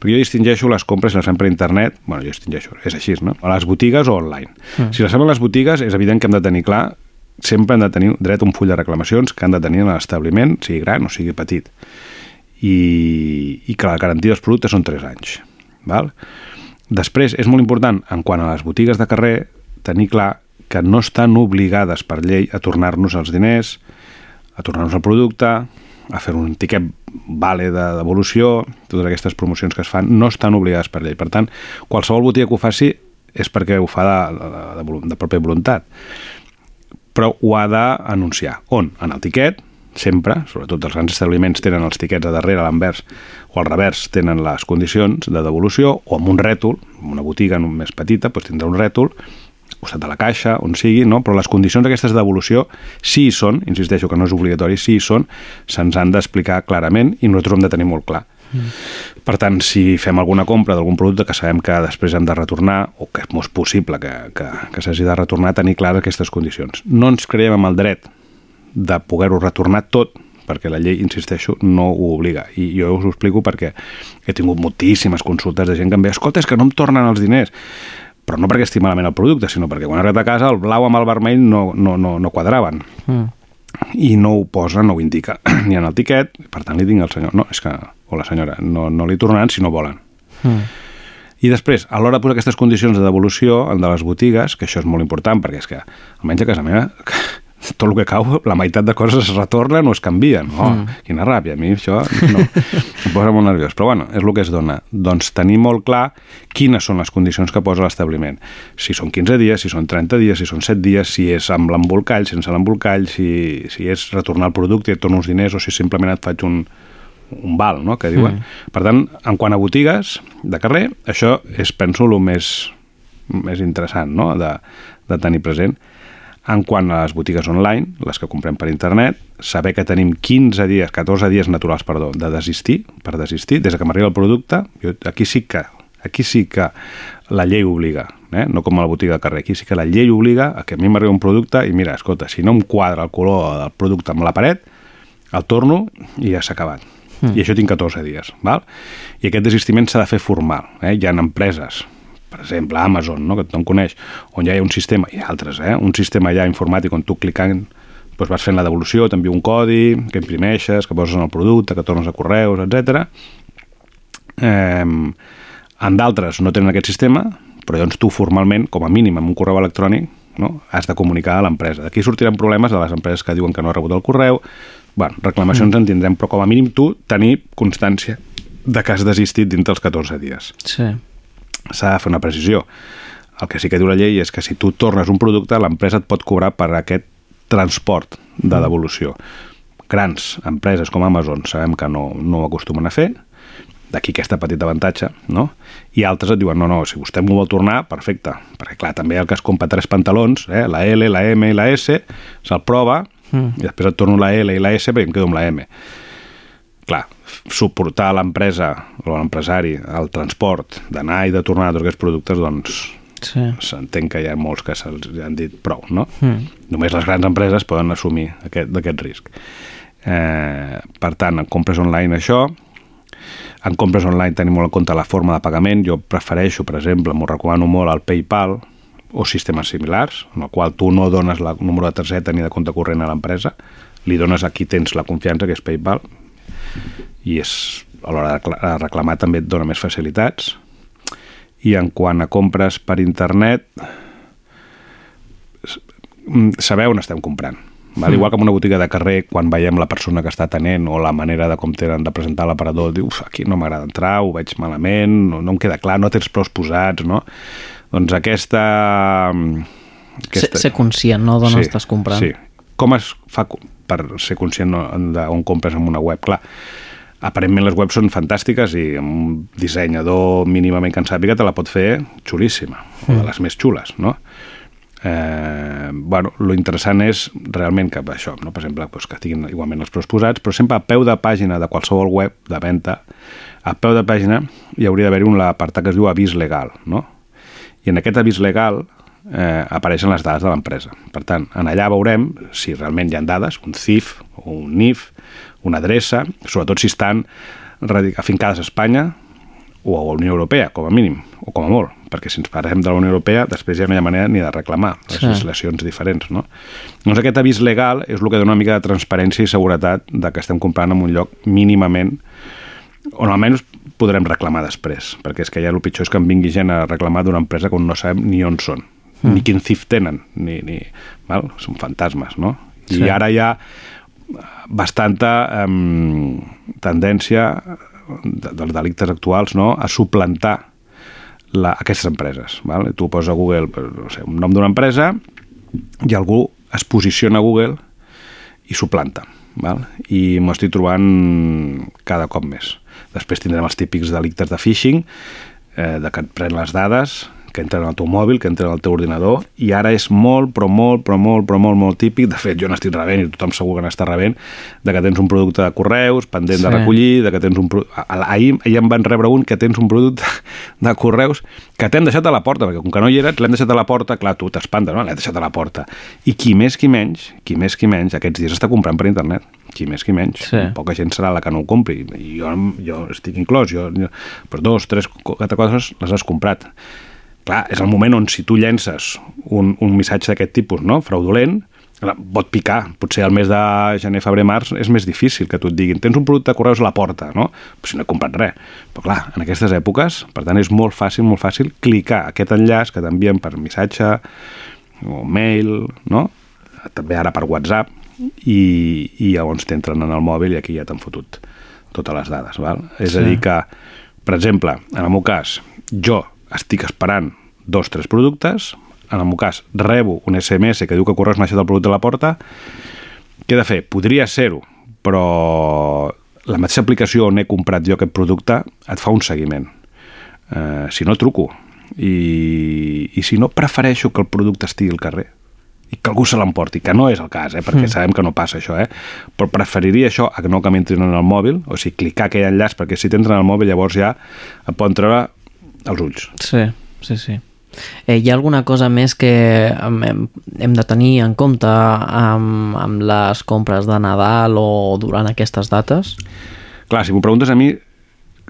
Perquè jo distingeixo les compres si les fem per internet, bueno, jo distingeixo, és així, no? A les botigues o online. Mm. Si les fem a les botigues, és evident que hem de tenir clar sempre hem de tenir dret a un full de reclamacions que han de tenir en l'establiment, sigui gran o sigui petit i, i que la garantia dels productes són 3 anys. Val? Després, és molt important, en quant a les botigues de carrer, tenir clar que no estan obligades per llei a tornar-nos els diners, a tornar-nos el producte, a fer un tiquet vale de devolució, totes aquestes promocions que es fan no estan obligades per llei. Per tant, qualsevol botiga que ho faci és perquè ho fa de, de, de, de pròpia voluntat però ho ha d'anunciar. On? En el tiquet, sempre, sobretot els grans establiments tenen els tiquets a darrere, a l'anvers, o al revers tenen les condicions de devolució, o amb un rètol, una botiga més petita, doncs tindrà un rètol, costat de la caixa, on sigui, no? però les condicions aquestes de devolució sí hi són, insisteixo que no és obligatori, sí hi són, se'ns han d'explicar clarament i nosaltres ho hem de tenir molt clar. Per tant, si fem alguna compra d'algun producte que sabem que després hem de retornar, o que és molt possible que, que, que s'hagi de retornar, tenir clares aquestes condicions. No ens creiem amb el dret de poder-ho retornar tot, perquè la llei, insisteixo, no ho obliga. I jo us ho explico perquè he tingut moltíssimes consultes de gent que em ve, escolta, és que no em tornen els diners però no perquè estigui malament el producte, sinó perquè quan arribat a casa el blau amb el vermell no, no, no, no quadraven Mm. i no ho posa, no ho indica ni en el tiquet, per tant li dic al senyor no, és que, o la senyora, no, no li tornaran si no volen Mm. i després, a l'hora de posar aquestes condicions de devolució, el de les botigues, que això és molt important, perquè és que, almenys a casa meva, tot el que cau, la meitat de coses es retornen o es canvien. Oh, Mm. quina ràbia, a mi això no, em posa molt nerviós. Però bueno, és el que es dona. Doncs tenir molt clar quines són les condicions que posa l'establiment. Si són 15 dies, si són 30 dies, si són 7 dies, si és amb l'embolcall, sense l'embolcall, si, si és retornar el producte i et torno uns diners o si simplement et faig un, un val, no?, que diuen. Mm. Per tant, en quant a botigues de carrer, això és, penso, el més, més interessant no? de, de tenir present. En quant a les botigues online, les que comprem per internet, saber que tenim 15 dies, 14 dies naturals, perdó, de desistir, per desistir, des que m'arriba el producte, jo, aquí sí que aquí sí que la llei obliga, eh? no com a la botiga de carrer, aquí sí que la llei obliga a que a mi m'arriba un producte i mira, escolta, si no em quadra el color del producte amb la paret, el torno i ja s'ha acabat. Mm. I això tinc 14 dies. Val? I aquest desistiment s'ha de fer formal. Eh? Hi ha empreses, per exemple, Amazon, no? que tothom coneix, on ja hi ha un sistema, i altres, eh? un sistema ja informàtic on tu clicant doncs vas fent la devolució, t'envia un codi, que imprimeixes, que poses en el producte, que tornes a correus, etc. Eh, en d'altres no tenen aquest sistema, però llavors tu formalment, com a mínim amb un correu electrònic, no? has de comunicar a l'empresa. D'aquí sortiran problemes de les empreses que diuen que no ha rebut el correu, bueno, reclamacions mm. en tindrem, però com a mínim tu tenir constància de que has desistit dintre els 14 dies. Sí. S'ha de fer una precisió. El que sí que diu la llei és que si tu tornes un producte, l'empresa et pot cobrar per aquest transport de devolució. Grans empreses com Amazon sabem que no, no ho acostumen a fer, d'aquí aquesta petita avantatge, no? I altres et diuen, no, no, si vostè m'ho vol tornar, perfecte, perquè clar, també el que es compra tres pantalons, eh, la L, la M i la S, se'l prova, mm. i després et torno la L i la S perquè em quedo amb la M. Clar, suportar l'empresa o l'empresari el transport d'anar i de tornar tots aquests productes, doncs Sí. s'entén que hi ha molts que se'ls han dit prou, no? Mm. Només les grans empreses poden assumir aquest, aquest risc. Eh, per tant, en compres online això, en compres online tenim molt en compte la forma de pagament. Jo prefereixo, per exemple, m'ho recomano molt el PayPal o sistemes similars, en el qual tu no dones el número de targeta ni de compte corrent a l'empresa, li dones a qui tens la confiança, que és PayPal, i és, a l'hora de recla- de reclamar també et dona més facilitats. I en quant a compres per internet, mm, saber on estem comprant. Val? Mm. Igual que en una botiga de carrer, quan veiem la persona que està atenent o la manera de com tenen de presentar l'aparador, dius, aquí no m'agrada entrar, ho veig malament, no, no em queda clar, no tens prou posats, no? Doncs aquesta... Ser, ser conscient, no?, d'on Sí, estàs comprant. Sí. Com es fa per ser conscient d'on compres en una web? Clar, aparentment les webs són fantàstiques i un dissenyador mínimament que en sàpiga te la pot fer xulíssima, o de Mm. les més xules, no? Eh, bueno, lo interessant és realment que això, no? per exemple, doncs, que estiguin igualment els preus posats, però sempre a peu de pàgina de qualsevol web de venda, a peu de pàgina hi hauria d'haver un apartat que es diu avís legal, no? I en aquest avís legal eh, apareixen les dades de l'empresa. Per tant, en allà veurem si realment hi ha dades, un CIF un NIF, una adreça, sobretot si estan afincades a Espanya o a la Unió Europea, com a mínim, o com a molt, perquè si ens parlem de la Unió Europea, després ja no hi ha manera ni de reclamar les Sí. legislacions diferents, no? Doncs aquest avís legal és el que dona una mica de transparència i seguretat de que estem comprant en un lloc mínimament on almenys podrem reclamar després, perquè és que ja el pitjor és que em vingui gent a reclamar d'una empresa que no sabem ni on són, Mm. ni quin CIF tenen, ni, ni, val? són fantasmes, no? I Sí. ara hi ha bastanta um, tendència de, dels delictes actuals no? a suplantar la, aquestes empreses. Val? Tu poses a Google no sé, un nom d'una empresa i algú es posiciona a Google i suplanta. Val? I m'ho estic trobant cada cop més. Després tindrem els típics delictes de phishing, eh, de que et pren les dades, que entren al teu mòbil, que entren al teu ordinador, i ara és molt, però molt, però molt, però molt, molt típic, de fet jo n'estic rebent, i tothom segur que n'està rebent, de que tens un producte de correus pendent Sí. de recollir, de que tens un... Ahir, ahir em van rebre un que tens un producte de correus que t'hem deixat a la porta, perquè com que no hi eres, l'hem deixat a la porta, clar, tu t'espantes, no? L'hem deixat a la porta. I qui més, qui menys, qui més, qui menys, aquests dies està comprant per internet. Qui més, qui menys. Sí. Poca gent serà la que no ho compri. Jo, jo estic inclòs, jo, jo però dos, tres, quatre coses les has comprat. Clar, és el moment on si tu llences un, un missatge d'aquest tipus, no?, fraudulent, pot picar. Potser al mes de gener, febrer, març és més difícil que tu et diguin tens un producte de correus a la porta, no? Però si no he comprat res. Però clar, en aquestes èpoques, per tant, és molt fàcil, molt fàcil clicar aquest enllaç que t'envien per missatge o mail, no? També ara per WhatsApp i, i llavors t'entren en el mòbil i aquí ja t'han fotut totes les dades, val? És a Sí. dir que, per exemple, en el meu cas, jo estic esperant dos, tres productes, en el meu cas rebo un SMS que diu que correus m'ha deixat el producte a la porta, què he de fer? Podria ser-ho, però la mateixa aplicació on he comprat jo aquest producte et fa un seguiment. Eh, si no, truco. I, I si no, prefereixo que el producte estigui al carrer i que algú se l'emporti, que no és el cas, eh? perquè Mm. sabem que no passa això, eh? però preferiria això a que no que m'entrin en el mòbil, o sigui, clicar aquell enllaç, perquè si t'entren al mòbil llavors ja et poden treure els ulls. Sí, sí, sí. Eh, hi ha alguna cosa més que hem, hem- hem de tenir en compte amb, amb les compres de Nadal o durant aquestes dates? Clar, si m'ho preguntes a mi,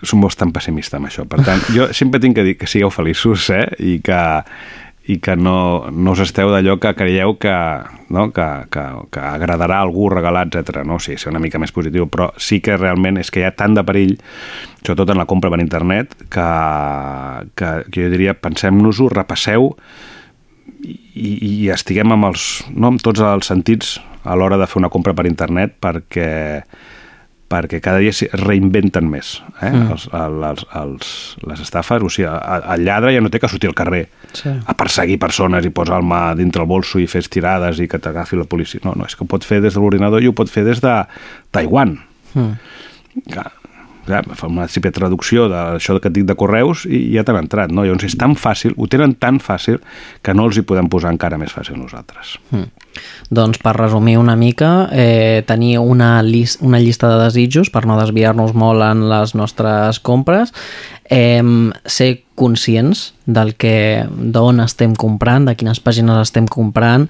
som bastant pessimista amb això. Per tant, jo sempre tinc que dir que sigueu feliços, eh? I que, i que no, no us esteu d'allò que creieu que, no? que, que, que agradarà a algú regalar, etc. No? O sigui, ser una mica més positiu, però sí que realment és que hi ha tant de perill, sobretot en la compra per internet, que, que, que jo diria, pensem-nos-ho, repasseu i, i estiguem amb, els, no, amb tots els sentits a l'hora de fer una compra per internet perquè perquè cada dia es reinventen més eh? Mm. Els, els, els, les estafes, o sigui, el, lladre ja no té que sortir al carrer Sí. a perseguir persones i posar el mà dintre el bolso i fer estirades i que t'agafi la policia. No, no, és que ho pot fer des de l'ordinador i ho pot fer des de Taiwan. Mm. Clar, fa una simple traducció d'això que et dic de correus i ja t'han entrat, no? Llavors és tan fàcil, ho tenen tan fàcil que no els hi podem posar encara més fàcil nosaltres. Mm. Doncs per resumir una mica, eh, tenir una, lis una llista de desitjos per no desviar-nos molt en les nostres compres, eh, ser conscients del que d'on estem comprant, de quines pàgines estem comprant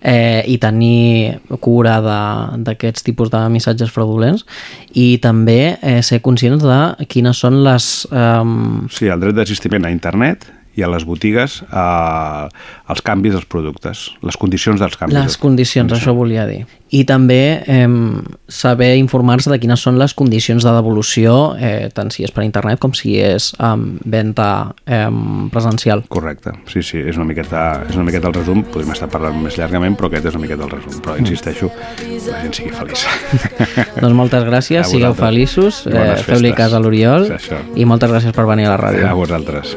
eh, i tenir cura d'aquests tipus de missatges fraudulents. I també eh, ser conscients de quines són les... Eh, Sí, el dret d'assistiment a internet i a les botigues eh, els canvis dels productes, les condicions dels canvis. Les condicions, això volia dir. I també eh, saber informar-se de quines són les condicions de devolució, eh, tant si és per internet com si és amb venda eh, presencial. Correcte, sí, sí, és una miqueta, és una miqueta el resum, podríem estar parlant més llargament, però aquest és una miqueta el resum, però insisteixo, la gent sigui feliç. doncs moltes gràcies, sigueu feliços, eh, feu-li cas a l'Oriol i moltes gràcies per venir a la ràdio. A vosaltres.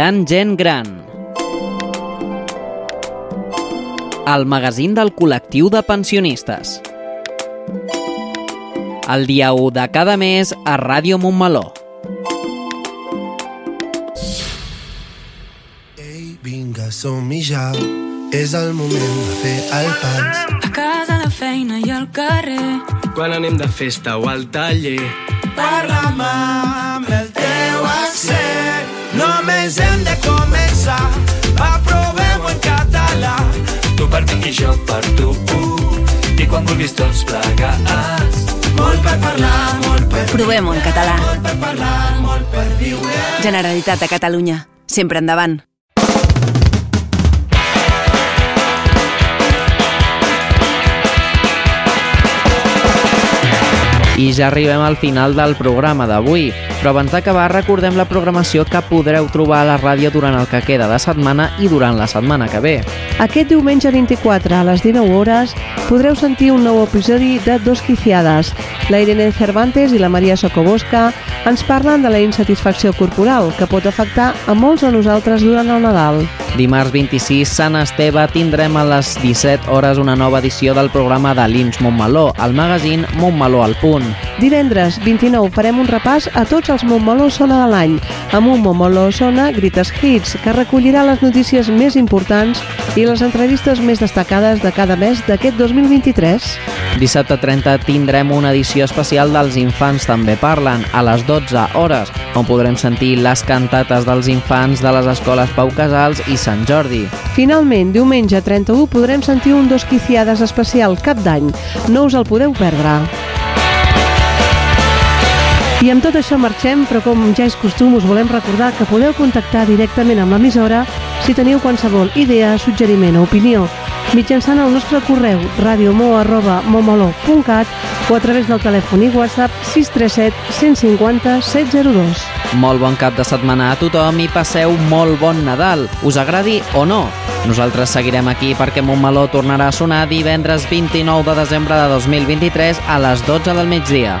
Gran gent gran. El magazín del col·lectiu de pensionistes. El dia 1 de cada mes a Ràdio Montmeló. Vinga, som-hi ja. És el moment de fer el pas. A casa, a la feina i al carrer. Quan anem de festa o al taller. Parla'm Només hem de començar. Va, provem-ho en català. Tu per mi i jo per tu. I quan vulguis tots plegats. Molt per parlar, molt per Provem-ho en català. Molt per parlar, molt per viure. Generalitat de Catalunya. Sempre endavant. I ja arribem al final del programa d'avui, però abans d'acabar recordem la programació que podreu trobar a la ràdio durant el que queda de setmana i durant la setmana que ve. Aquest diumenge 24 a les 19 hores podreu sentir un nou episodi de Dos Quiciades. La Irene Cervantes i la Maria Socobosca ens parlen de la insatisfacció corporal que pot afectar a molts de nosaltres durant el Nadal. Dimarts 26, Sant Esteve, tindrem a les 17 hores una nova edició del programa de l'Ins Montmeló, el magazín Montmeló al punt. Divendres 29 farem un repàs a tots els Montmeló Sona de l'any, amb un Montmeló Sona Greatest Hits, que recollirà les notícies més importants i les entrevistes més destacades de cada mes d'aquest 2023. Dissabte 30 tindrem una edició especial dels Infants també parlen, a les 12 hores, on podrem sentir les cantates dels infants de les escoles Pau Casals i Sant Jordi. Finalment, diumenge 31 podrem sentir un Dos Quiciades especial cap d'any. No us el podeu perdre. I amb tot això marxem, però com ja és costum us volem recordar que podeu contactar directament amb l'emissora si teniu qualsevol idea, suggeriment o opinió mitjançant el nostre correu radiomo.momolo.cat o a través del telèfon i WhatsApp 637 150 702. Molt bon cap de setmana a tothom i passeu molt bon Nadal, us agradi o no. Nosaltres seguirem aquí perquè Montmeló tornarà a sonar divendres 29 de desembre de 2023 a les 12 del migdia.